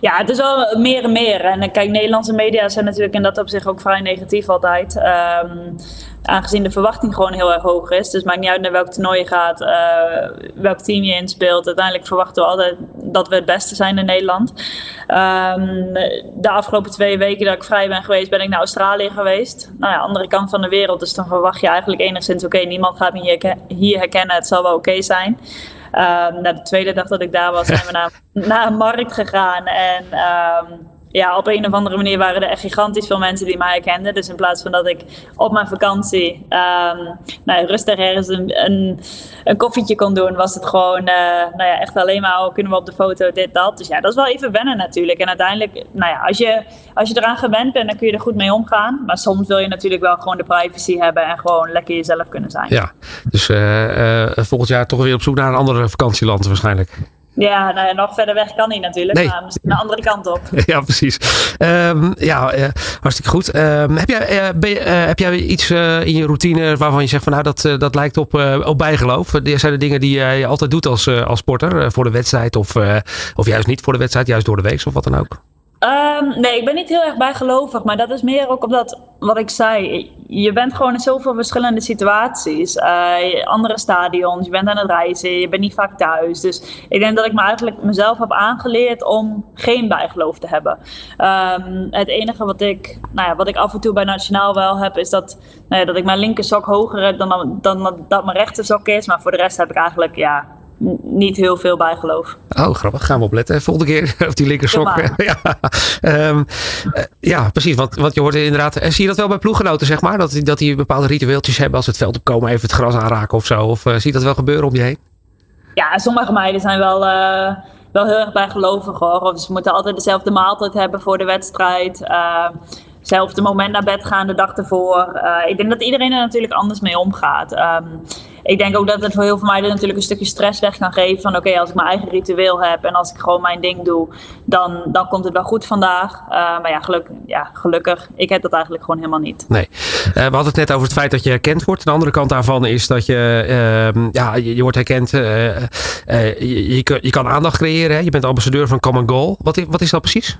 Ja, het is wel meer en meer. En kijk, Nederlandse media zijn natuurlijk in dat opzicht ook vrij negatief altijd. Um, aangezien de verwachting gewoon heel erg hoog is. Dus het maakt niet uit naar welk toernooi je gaat, uh, welk team je inspeelt. Uiteindelijk verwachten we altijd dat we het beste zijn in Nederland. Um, de afgelopen twee weken dat ik vrij ben geweest, ben ik naar Australië geweest. Nou ja, andere kant van de wereld. Dus dan verwacht je eigenlijk enigszins, oké, niemand gaat me hier, herkennen, het zal wel oké zijn. Um, de tweede dag dat ik daar was, zijn we naar, <laughs> naar een markt gegaan. En um, ja, op een of andere manier waren er echt gigantisch veel mensen die mij herkenden. Dus in plaats van dat ik op mijn vakantie um, nou, rustig ergens een, een, koffietje kon doen, was het gewoon uh, nou ja, echt alleen maar oh, kunnen we op de foto dit, dat. Dus ja, dat is wel even wennen natuurlijk. En uiteindelijk, nou ja, als je, als je eraan gewend bent, dan kun je er goed mee omgaan. Maar soms wil je natuurlijk wel gewoon de privacy hebben en gewoon lekker jezelf kunnen zijn. Ja, dus uh, uh, volgend jaar toch weer op zoek naar een andere vakantieland waarschijnlijk. Ja, nou, nog verder weg kan hij natuurlijk, nee. maar misschien de andere kant op. <laughs> ja, precies. Um, ja, uh, hartstikke goed. Um, heb, jij, uh, je, uh, heb jij iets in je routine waarvan je zegt van nou dat, dat lijkt op, op bijgeloof? Zijn de dingen die je altijd doet als, als sporter voor de wedstrijd of, of juist niet voor de wedstrijd, juist door de week of wat dan ook? Um, nee, ik ben niet heel erg bijgelovig, maar dat is meer ook omdat, wat ik zei, je bent gewoon in zoveel verschillende situaties. Uh, andere stadions, je bent aan het reizen, je bent niet vaak thuis. Dus ik denk dat ik me eigenlijk mezelf heb aangeleerd om geen bijgeloof te hebben. Um, het enige wat ik, nou ja, wat ik af en toe bij Nationaal wel heb, is dat, nou ja, dat ik mijn linker sok hoger heb dan, dan, dan dat mijn rechter sok is. Maar voor de rest heb ik eigenlijk, ja, niet heel veel bijgeloof. Oh, grappig. Gaan we opletten. Volgende keer <laughs> op die linkersok. ja, um, <laughs> ja, precies. Want, want je hoort inderdaad. En zie je dat wel bij ploeggenoten, zeg maar? Dat, dat die bepaalde ritueeltjes hebben als het veld opkomen, even het gras aanraken of zo? Of uh, zie je dat wel gebeuren om je heen? Ja, sommige meiden zijn wel. Uh, wel heel erg bijgelovig hoor. Of ze moeten altijd dezelfde maaltijd hebben voor de wedstrijd. Uh, zelfde moment naar bed gaan de dag ervoor. Ik denk dat iedereen er natuurlijk anders mee omgaat. Um, ik denk ook dat het voor heel veel meiden natuurlijk een stukje stress weg kan geven. Van oké, als ik mijn eigen ritueel heb en als ik gewoon mijn ding doe, dan, dan komt het wel goed vandaag. Uh, maar ja, geluk, ja, gelukkig, ik heb dat eigenlijk gewoon helemaal niet. Nee. Uh, we hadden het net over het feit dat je herkend wordt. De andere kant daarvan is dat je, uh, ja, je, wordt herkend. Je, je, je, kan aandacht creëren. Je bent ambassadeur van Common Goal. Wat wat is dat precies?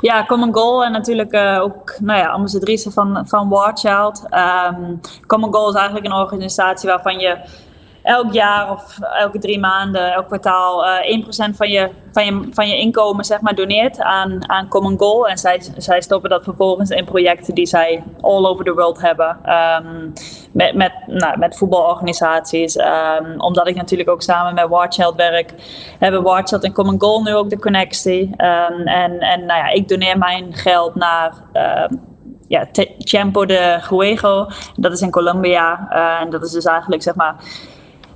Ja, Common Goal en natuurlijk uh, ook nou ja, ambassadrice van, van War Child. Um, Common Goal is eigenlijk een organisatie waarvan je elk jaar of elke drie maanden, elk kwartaal uh, eh, 1% van je, van, je, van je inkomen zeg maar, doneert aan, aan Common Goal. En zij, zij stoppen dat vervolgens in projecten die zij all over the world hebben. Um, met, met, nou, met voetbalorganisaties. Um, omdat ik natuurlijk ook samen met Warchild werk, hebben Warchild en Common Goal nu ook de connectie. Um, en en nou ja, ik doneer mijn geld naar ja, Tiempo de Juego. Dat is in Colombia. Uh, en dat is dus eigenlijk zeg maar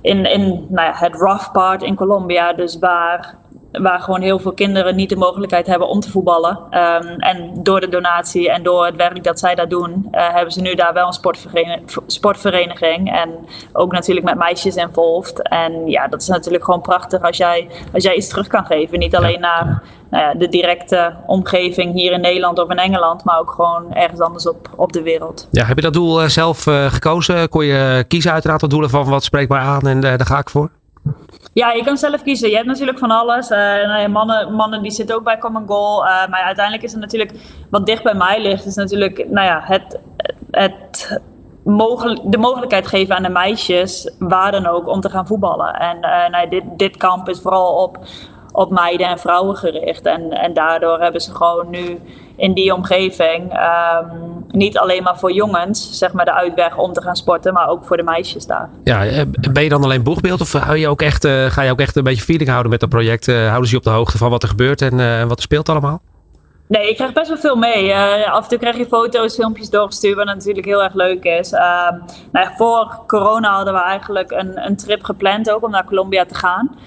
in, in nou ja, het rough part in Colombia. Dus waar, waar gewoon heel veel kinderen niet de mogelijkheid hebben om te voetballen. Um, en door de donatie en door het werk dat zij daar doen, uh, hebben ze nu daar wel een sportvereniging, sportvereniging. En ook natuurlijk met meisjes involved. En ja, dat is natuurlijk gewoon prachtig als jij, als jij iets terug kan geven. Niet alleen naar nou ja, de directe omgeving hier in Nederland of in Engeland, maar ook gewoon ergens anders op, op de wereld. Ja, heb je dat doel eh, zelf uh, gekozen? Kon je kiezen uiteraard wat doelen van wat spreekt mij aan en daar ga ik voor? Ja, je kan zelf kiezen. Je hebt natuurlijk van alles. Uh, mannen, mannen die zitten ook bij Common Goal. Uh, maar uiteindelijk is het natuurlijk wat dicht bij mij ligt, is natuurlijk nou ja, het, het de mogelijkheid geven aan de meisjes, waar dan ook, om te gaan voetballen. En uh, nou, dit, dit kamp is vooral op op meiden en vrouwen gericht. En, en daardoor hebben ze gewoon nu in die omgeving um, niet alleen maar voor jongens, zeg maar, de uitweg om te gaan sporten, maar ook voor de meisjes daar. Ja, eh, ben je dan alleen boegbeeld of hou je ook echt, uh, ga je ook echt een beetje feeling houden met dat project? Uh, houden ze je op de hoogte van wat er gebeurt en uh, wat er speelt allemaal? Nee, ik krijg best wel veel mee. af en toe krijg je foto's, filmpjes doorgestuurd, wat natuurlijk heel erg leuk is. Uh, nou voor corona hadden we eigenlijk een, een trip gepland ook om naar Colombia te gaan.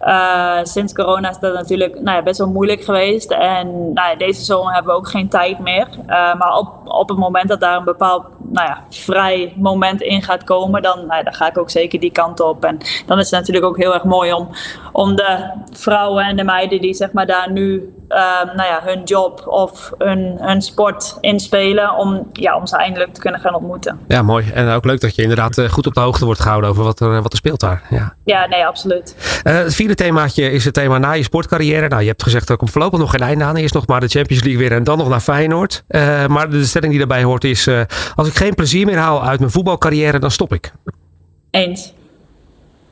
Uh, sinds corona is dat natuurlijk nou ja, best wel moeilijk geweest. En nou ja, deze zomer hebben we ook geen tijd meer. Uh, maar op, op het moment dat daar een bepaald nou ja, vrij moment in gaat komen, dan, nou ja, dan ga ik ook zeker die kant op. En dan is het natuurlijk ook heel erg mooi om, om de vrouwen en de meiden die zeg maar, daar nu nou ja, hun job of hun, hun sport inspelen, om, ja, om ze eindelijk te kunnen gaan ontmoeten. Ja, mooi. En ook leuk dat je inderdaad eh, goed op de hoogte wordt gehouden over wat er, wat er speelt daar. Ja, ja nee, absoluut. Uh, het vierde themaatje is het thema na je sportcarrière. Nou, je hebt gezegd, er komt voorlopig nog geen einde aan. Eerst nog maar de Champions League weer en dan nog naar Feyenoord. Maar de stelling die daarbij hoort is, als ik geen plezier meer haal uit mijn voetbalcarrière, dan stop ik. Eens.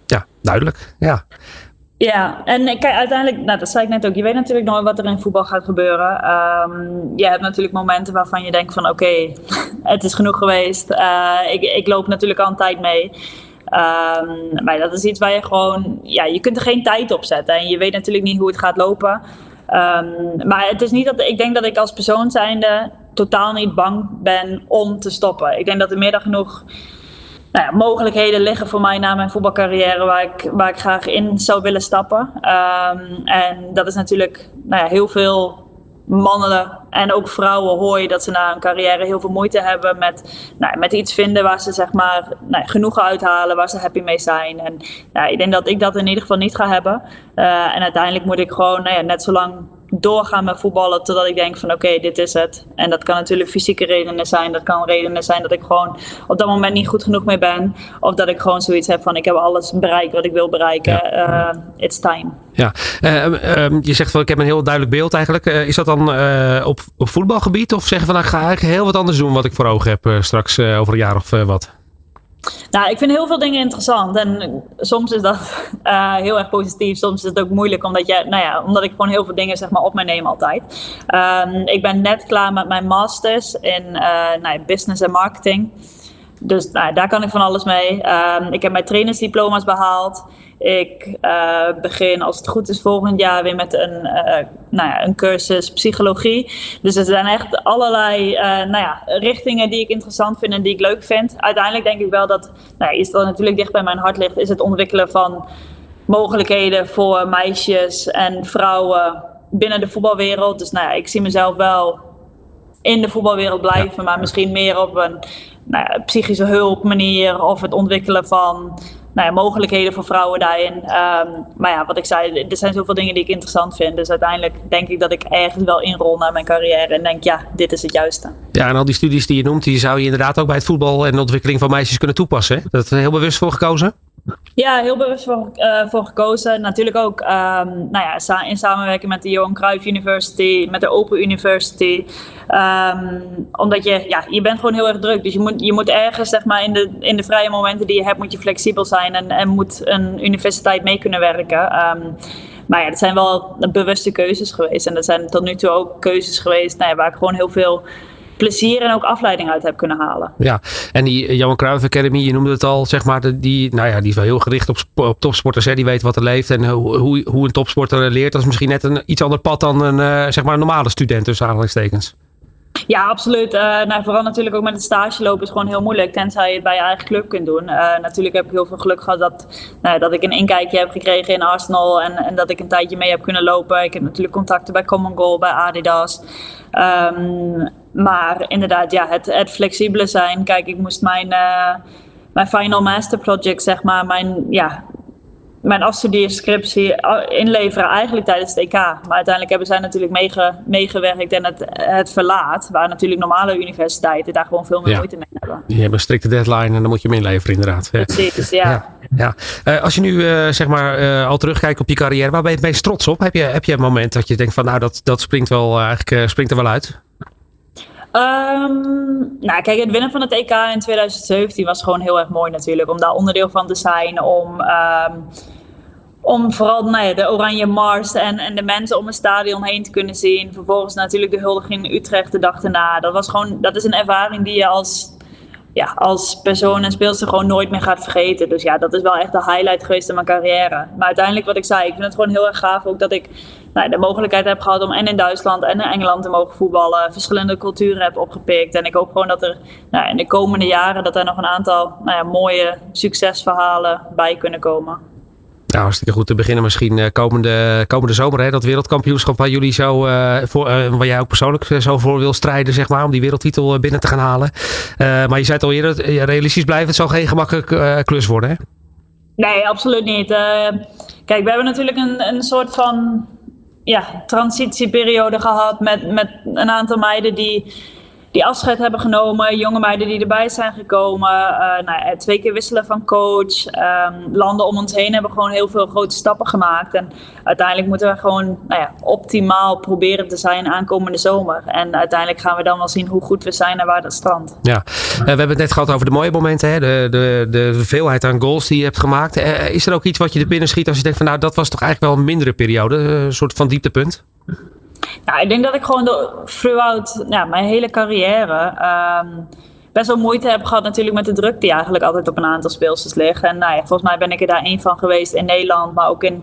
Ja, duidelijk. Ja. Ja, en kijk, uiteindelijk, nou, dat zei ik net ook, je weet natuurlijk nooit wat er in voetbal gaat gebeuren. Um, je hebt natuurlijk momenten waarvan je denkt van oké, <laughs> het is genoeg geweest. Uh, ik, ik loop natuurlijk al een tijd mee. Um, maar dat is iets waar je gewoon, ja, je kunt er geen tijd op zetten. En je weet natuurlijk niet hoe het gaat lopen. Um, maar het is niet dat ik denk dat ik als persoon zijnde totaal niet bang ben om te stoppen. Ik denk dat er meer dan genoeg nou mogelijkheden liggen voor mij na mijn voetbalcarrière waar ik, waar ik graag in zou willen stappen. Um, en dat is natuurlijk nou ja, heel veel mannen en ook vrouwen hoor je dat ze na een carrière heel veel moeite hebben met, nou, met iets vinden waar ze zeg maar nou, genoeg uithalen, waar ze happy mee zijn. En ja, ik denk dat ik dat in ieder geval niet ga hebben. Uh, en uiteindelijk moet ik gewoon nou ja, net zo lang doorgaan met voetballen totdat ik denk van oké, dit is het. En dat kan natuurlijk fysieke redenen zijn. Dat kan redenen zijn dat ik gewoon op dat moment niet goed genoeg mee ben. Of dat ik gewoon zoiets heb van ik heb alles bereikt wat ik wil bereiken. Ja. Uh, it's time. Ja, uh, uh, je zegt wel ik heb een heel duidelijk beeld eigenlijk. is dat dan op, op voetbalgebied of zeggen van nou, ik ga eigenlijk heel wat anders doen wat ik voor ogen heb straks over een jaar of wat? Nou, ik vind heel veel dingen interessant. En soms is dat uh, <laughs> heel erg positief. Soms is het ook moeilijk, omdat, je, nou ja, omdat ik gewoon heel veel dingen zeg maar, op mij neem altijd. Um, ik ben net klaar met mijn masters in uh, nou, business en marketing. Dus nou, daar kan ik van alles mee. Um, ik heb mijn trainersdiploma's behaald. Ik uh, begin, als het goed is, volgend jaar weer met een, uh, nou ja, een cursus psychologie. Dus er zijn echt allerlei uh, nou ja, richtingen die ik interessant vind en die ik leuk vind. Uiteindelijk denk ik wel dat, nou ja, iets wat natuurlijk dicht bij mijn hart ligt, is het ontwikkelen van mogelijkheden voor meisjes en vrouwen binnen de voetbalwereld. Dus nou ja, ik zie mezelf wel in de voetbalwereld blijven, maar misschien meer op een nou ja, psychische hulp manier of het ontwikkelen van nou ja, mogelijkheden voor vrouwen daarin. Um, maar ja, wat ik zei, er zijn zoveel dingen die ik interessant vind. Dus uiteindelijk denk ik dat ik ergens wel inrol naar mijn carrière en denk, ja, dit is het juiste. Ja, en al die studies die je noemt, die zou je inderdaad ook bij het voetbal en de ontwikkeling van meisjes kunnen toepassen. Hè? Dat is heel bewust voor gekozen? Ja, heel bewust voor, uh, voor gekozen. Natuurlijk ook um, nou ja, in samenwerking met de Johan Cruijff University, met de Open University. Um, omdat je, ja, je bent gewoon heel erg druk. Dus je moet, je moet ergens, zeg maar, in de, in de vrije momenten die je hebt, moet je flexibel zijn en, en moet een universiteit mee kunnen werken. Um, maar ja, dat zijn wel bewuste keuzes geweest. En dat zijn tot nu toe ook keuzes geweest nou ja, waar ik gewoon heel veel plezier en ook afleiding uit heb kunnen halen. Ja, en die Johan Cruijff Academy, je noemde het al, zeg maar, die, nou ja, die is wel heel gericht op, op topsporters. Hè? Die weet wat er leeft en hoe, hoe een topsporter leert. Dat is misschien net een iets ander pad dan een, uh, zeg maar, een normale student, tussen aanhalingstekens. Ja, absoluut. Uh, nou, vooral natuurlijk ook met het stage lopen is gewoon heel moeilijk. Tenzij je het bij je eigen club kunt doen. Uh, natuurlijk heb ik heel veel geluk gehad dat, nou, dat ik een inkijkje heb gekregen in Arsenal. En, en dat ik een tijdje mee heb kunnen lopen. Ik heb natuurlijk contacten bij Common Goal, bij Adidas. Um, maar inderdaad, ja, het, het flexibele zijn. Kijk, ik moest mijn, uh, mijn final master project, zeg maar, mijn, ja, mijn afstudeerscriptie inleveren eigenlijk tijdens het EK. Maar uiteindelijk hebben zij natuurlijk meege, meegewerkt en het, het verlaat. Waar natuurlijk normale universiteiten daar gewoon veel meer ja. moeite mee hebben. Die hebben een strikte deadline en dan moet je hem inleveren inderdaad. Precies, ja. ja, ja. Uh, als je nu uh, zeg maar uh, al terugkijkt op je carrière, waar ben je het meest trots op? Heb je, heb je een moment dat je denkt van nou dat, dat springt, wel, eigenlijk, springt er wel uit? Um, nou, kijk, het winnen van het EK in 2017 was gewoon heel erg mooi natuurlijk. Om daar onderdeel van te zijn. Om, um, om vooral nou de Oranje Mars en, en de mensen om het stadion heen te kunnen zien. Vervolgens natuurlijk de huldiging in Utrecht de dag erna. Dat, was gewoon, dat is een ervaring die je als, ja, als persoon en speelster gewoon nooit meer gaat vergeten. Dus ja, dat is wel echt de highlight geweest in mijn carrière. Maar uiteindelijk wat ik zei, ik vind het gewoon heel erg gaaf ook dat ik nou, de mogelijkheid heb gehad om en in Duitsland en in Engeland te mogen voetballen. Verschillende culturen heb opgepikt. En ik hoop gewoon dat er nou, in de komende jaren dat er nog een aantal nou ja, mooie succesverhalen bij kunnen komen. Nou, hartstikke goed te beginnen misschien uh, komende, komende zomer. Hè, dat wereldkampioenschap waar jullie zo, uh, voor, uh, waar jij ook persoonlijk zo voor wil strijden, zeg maar, om die wereldtitel binnen te gaan halen. maar je zei het al eerder, realistisch blijven, het zal geen gemakkelijke klus worden, hè? Nee, absoluut niet. kijk, we hebben natuurlijk een, een soort van ja, transitieperiode gehad met, met een aantal meiden die, die afscheid hebben genomen. Jonge meiden die erbij zijn gekomen. Uh, nou, twee keer wisselen van coach. Um, landen om ons heen hebben gewoon heel veel grote stappen gemaakt. En uiteindelijk moeten we gewoon nou ja, optimaal proberen te zijn aankomende zomer. En uiteindelijk gaan we dan wel zien hoe goed we zijn en waar dat strandt. Ja, uh, we hebben het net gehad over de mooie momenten. Hè? De, de, de veelheid aan goals die je hebt gemaakt. Uh, is er ook iets wat je er binnen schiet als je denkt van nou dat was toch eigenlijk wel een mindere periode? Een soort van dieptepunt? Nou, ik denk dat ik gewoon door, throughout nou, mijn hele carrière. Um, best wel moeite heb gehad natuurlijk met de druk die eigenlijk altijd op een aantal speelsters ligt. En nou ja, volgens mij ben ik er daar één van geweest in Nederland, maar ook in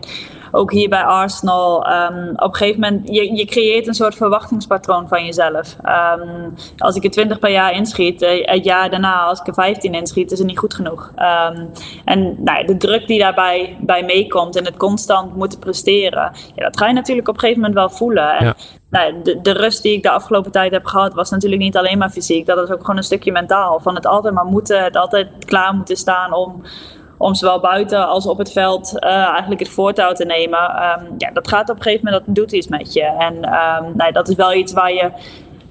ook hier bij Arsenal, um, op een gegeven moment, je, je creëert een soort verwachtingspatroon van jezelf. Um, als ik er 20 per jaar inschiet, eh, het jaar daarna, als ik er 15 inschiet, is het niet goed genoeg. Um, en nou, de druk die daarbij bij meekomt en het constant moeten presteren, ja, dat ga je natuurlijk op een gegeven moment wel voelen. En, nou, de, de, rust die ik de afgelopen tijd heb gehad, was natuurlijk niet alleen maar fysiek. Dat is ook gewoon een stukje mentaal. Van het altijd maar moeten, het altijd klaar moeten staan om om zowel buiten als op het veld uh, eigenlijk het voortouw te nemen. Um, ja, dat gaat op een gegeven moment, dat doet iets met je. En um, nou, dat is wel iets waar je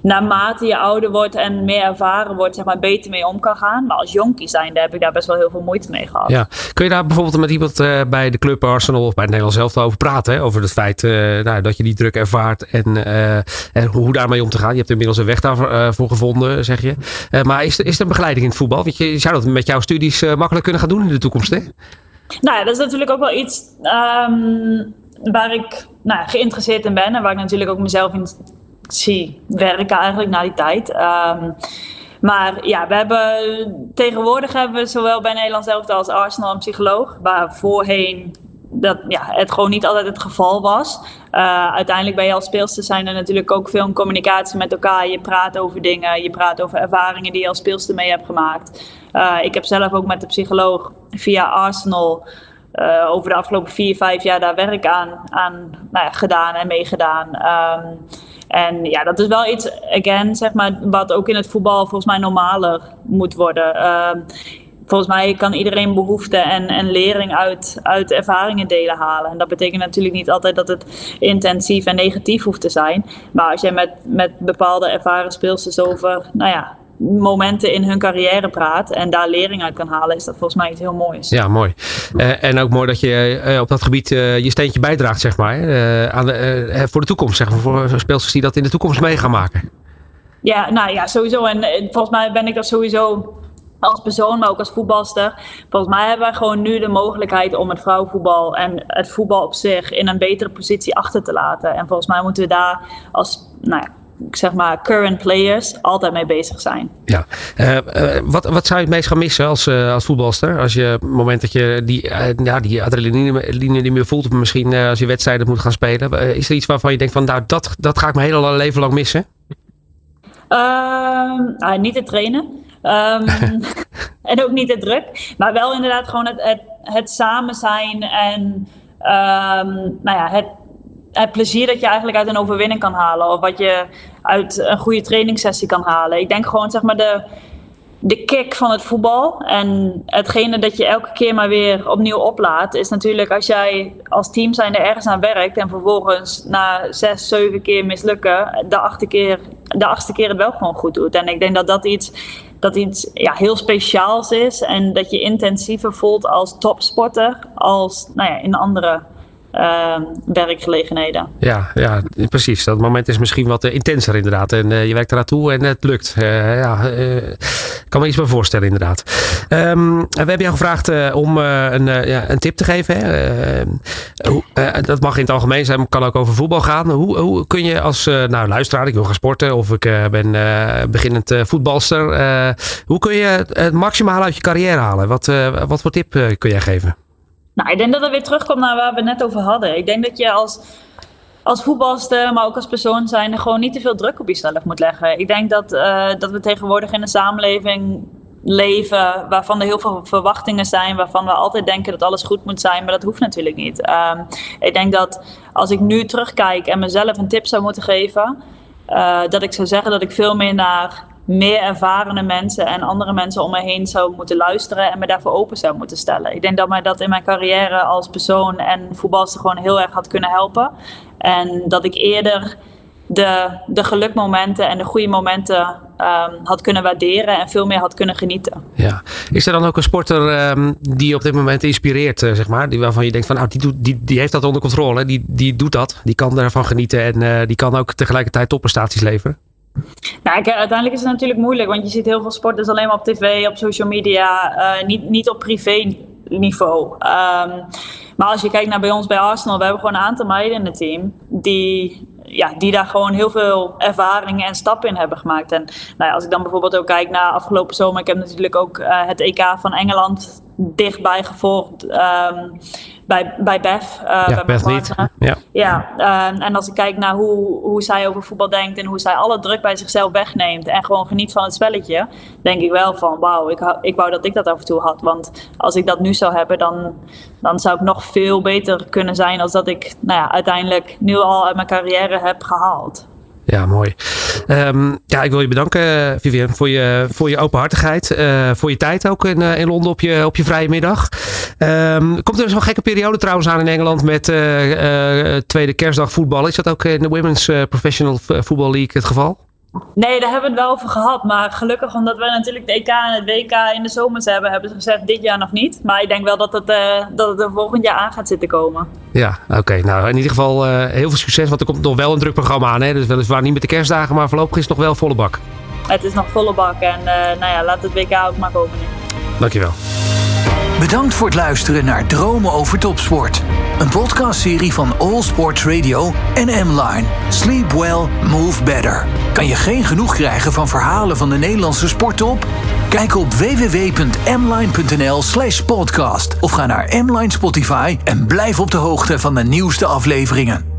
naarmate je ouder wordt en meer ervaren wordt, zeg maar, beter mee om kan gaan. Maar als jonkie zijn, heb ik daar best wel heel veel moeite mee gehad. Ja. Kun je daar bijvoorbeeld met iemand uh, bij de club Arsenal of bij het Nederlands zelf over praten? Hè? Over het feit uh, nou, dat je die druk ervaart en, uh, en hoe daarmee om te gaan. Je hebt inmiddels een weg daarvoor gevonden, zeg je. maar is, is er een begeleiding in het voetbal? Want je zou dat met jouw studies makkelijk kunnen gaan doen in de toekomst, hè? Nou ja, dat is natuurlijk ook wel iets um, waar ik nou, geïnteresseerd in ben. En waar ik natuurlijk ook mezelf in zie werken eigenlijk na die tijd. Um, maar ja, we hebben tegenwoordig hebben we zowel bij Nederland zelf als Arsenal een psycholoog. Waar voorheen dat ja, het gewoon niet altijd het geval was. Uh, uiteindelijk ben je als speelster zijn er natuurlijk ook veel communicatie met elkaar. Je praat over dingen, je praat over ervaringen die je als speelster mee hebt gemaakt. Uh, ik heb zelf ook met de psycholoog via Arsenal uh, over de afgelopen vier, vijf jaar daar werk aan, aan nou ja, gedaan en meegedaan. Um, en ja, dat is wel iets, again, zeg maar, wat ook in het voetbal volgens mij normaler moet worden. Uh, volgens mij kan iedereen behoefte en, en lering uit, uit ervaringen delen halen. En dat betekent natuurlijk niet altijd dat het intensief en negatief hoeft te zijn. Maar als jij met, met bepaalde ervaren speelsters over, nou ja, momenten in hun carrière praat en daar lering uit kan halen, is dat volgens mij iets heel moois. Ja, mooi. Uh, en ook mooi dat je uh, op dat gebied uh, je steentje bijdraagt, zeg maar, aan de, voor de toekomst, zeg maar, voor speelsters die dat in de toekomst mee gaan maken. Ja, nou ja, sowieso. En volgens mij ben ik dat sowieso als persoon, maar ook als voetbalster. Volgens mij hebben wij gewoon nu de mogelijkheid om het vrouwenvoetbal en het voetbal op zich in een betere positie achter te laten. En volgens mij moeten we daar als, nou ja, zeg maar, current players altijd mee bezig zijn. Ja, uh, uh, wat, wat zou je het meest gaan missen als, uh, als voetbalster? Als je op het moment dat je die, ja, die adrenaline niet meer voelt, misschien als je wedstrijden moet gaan spelen, is er iets waarvan je denkt van, nou, dat, dat ga ik mijn hele leven lang missen? Uh, niet het trainen. Um, <laughs> en ook niet het druk. Maar wel inderdaad gewoon het, het, het samen zijn en um, nou ja, het het plezier dat je eigenlijk uit een overwinning kan halen. Of wat je uit een goede trainingssessie kan halen. Ik denk gewoon zeg maar de, de kick van het voetbal. En hetgene dat je elke keer maar weer opnieuw oplaat. Is natuurlijk als jij als team zijnde ergens aan werkt. En vervolgens na zes, zeven keer mislukken. De achtste keer, de achtste keer het wel gewoon goed doet. En ik denk dat dat iets dat iets ja, heel speciaals is en dat je intensiever voelt als topsporter als nou ja, in andere uh, werkgelegenheden. Ja, ja, precies. Dat moment is misschien wat uh, intenser inderdaad. En uh, je werkt er naartoe en het lukt. Uh, ja, kan me iets bij voorstellen inderdaad. Um, we hebben jou gevraagd om een, ja, een tip te geven. Hè? dat mag in het algemeen zijn, kan ook over voetbal gaan. Hoe, hoe kun je als nou, luisteraar, ik wil gaan sporten of ik ben beginnend voetbalster. hoe kun je het maximaal uit je carrière halen? Wat, wat voor tip kun jij geven? Nou, ik denk dat het weer terugkomt naar waar we net over hadden. Ik denk dat je als, als voetbalster, maar ook als persoon zijn, gewoon niet te veel druk op jezelf moet leggen. Ik denk dat, uh, dat we tegenwoordig in een samenleving leven waarvan er heel veel verwachtingen zijn, waarvan we altijd denken dat alles goed moet zijn, maar dat hoeft natuurlijk niet. Um, ik denk dat als ik nu terugkijk en mezelf een tip zou moeten geven, uh, dat ik zou zeggen dat ik veel meer naar meer ervarene mensen en andere mensen om me heen zou moeten luisteren en me daarvoor open zou moeten stellen. Ik denk dat mij dat in mijn carrière als persoon en voetbalster gewoon heel erg had kunnen helpen. En dat ik eerder de, de gelukmomenten en de goede momenten um, had kunnen waarderen en veel meer had kunnen genieten. Ja. Is er dan ook een sporter um, die op dit moment inspireert, uh, zeg maar? Die, waarvan je denkt van nou, die, doet, die, die heeft dat onder controle, die, die doet dat, die kan daarvan genieten en uh, die kan ook tegelijkertijd topprestaties leveren? Nou, uiteindelijk is het natuurlijk moeilijk, want je ziet heel veel sporters alleen maar op tv, op social media, uh, niet, niet op privé niveau. Um, maar als je kijkt naar bij ons bij Arsenal, we hebben gewoon een aantal meiden in het team die ja, die daar gewoon heel veel ervaringen en stappen in hebben gemaakt. En nou ja, als ik dan bijvoorbeeld ook kijk naar afgelopen zomer, ik heb natuurlijk ook het EK van Engeland dichtbij gevolgd. Um, bij, bij Beth. Uh, ja, bij Beth Ja, ja uh, en als ik kijk naar hoe, hoe zij over voetbal denkt en hoe zij alle druk bij zichzelf wegneemt en gewoon geniet van het spelletje, denk ik wel van wauw, ik, ik wou dat ik dat af en toe had. Want als ik dat nu zou hebben, dan, dan zou ik nog veel beter kunnen zijn als dat ik nou ja, uiteindelijk nu al uit mijn carrière heb gehaald. Ja, mooi. Um, ja, ik wil je bedanken, Vivian, voor je, voor je openhartigheid. Uh, voor je tijd ook in, uh, in Londen op je, op je vrije middag. Um, komt er zo'n gekke periode trouwens aan in Engeland met uh, tweede kerstdag voetbal? Is dat ook in de Women's Professional Football League het geval? Nee, daar hebben we het wel over gehad. Maar gelukkig, omdat we natuurlijk de EK en het WK in de zomers hebben, hebben ze gezegd dit jaar nog niet. Maar ik denk wel dat het, uh, dat het er volgend jaar aan gaat zitten komen. Ja, oké. Nou, in ieder geval uh, heel veel succes. Want er komt nog wel een druk programma aan. Hè? Dus weliswaar niet met de kerstdagen, maar voorlopig is het nog wel volle bak. Het is nog volle bak. En uh, nou ja, laat het WK ook maar komen nu. Dankjewel. Bedankt voor het luisteren naar Dromen over Topsport. Een podcastserie van All Sports Radio en M-Line. Sleep well, move better. Kan je geen genoeg krijgen van verhalen van de Nederlandse sporttop? Kijk op www.mline.nl slash podcast of ga naar M-Line Spotify en blijf op de hoogte van de nieuwste afleveringen.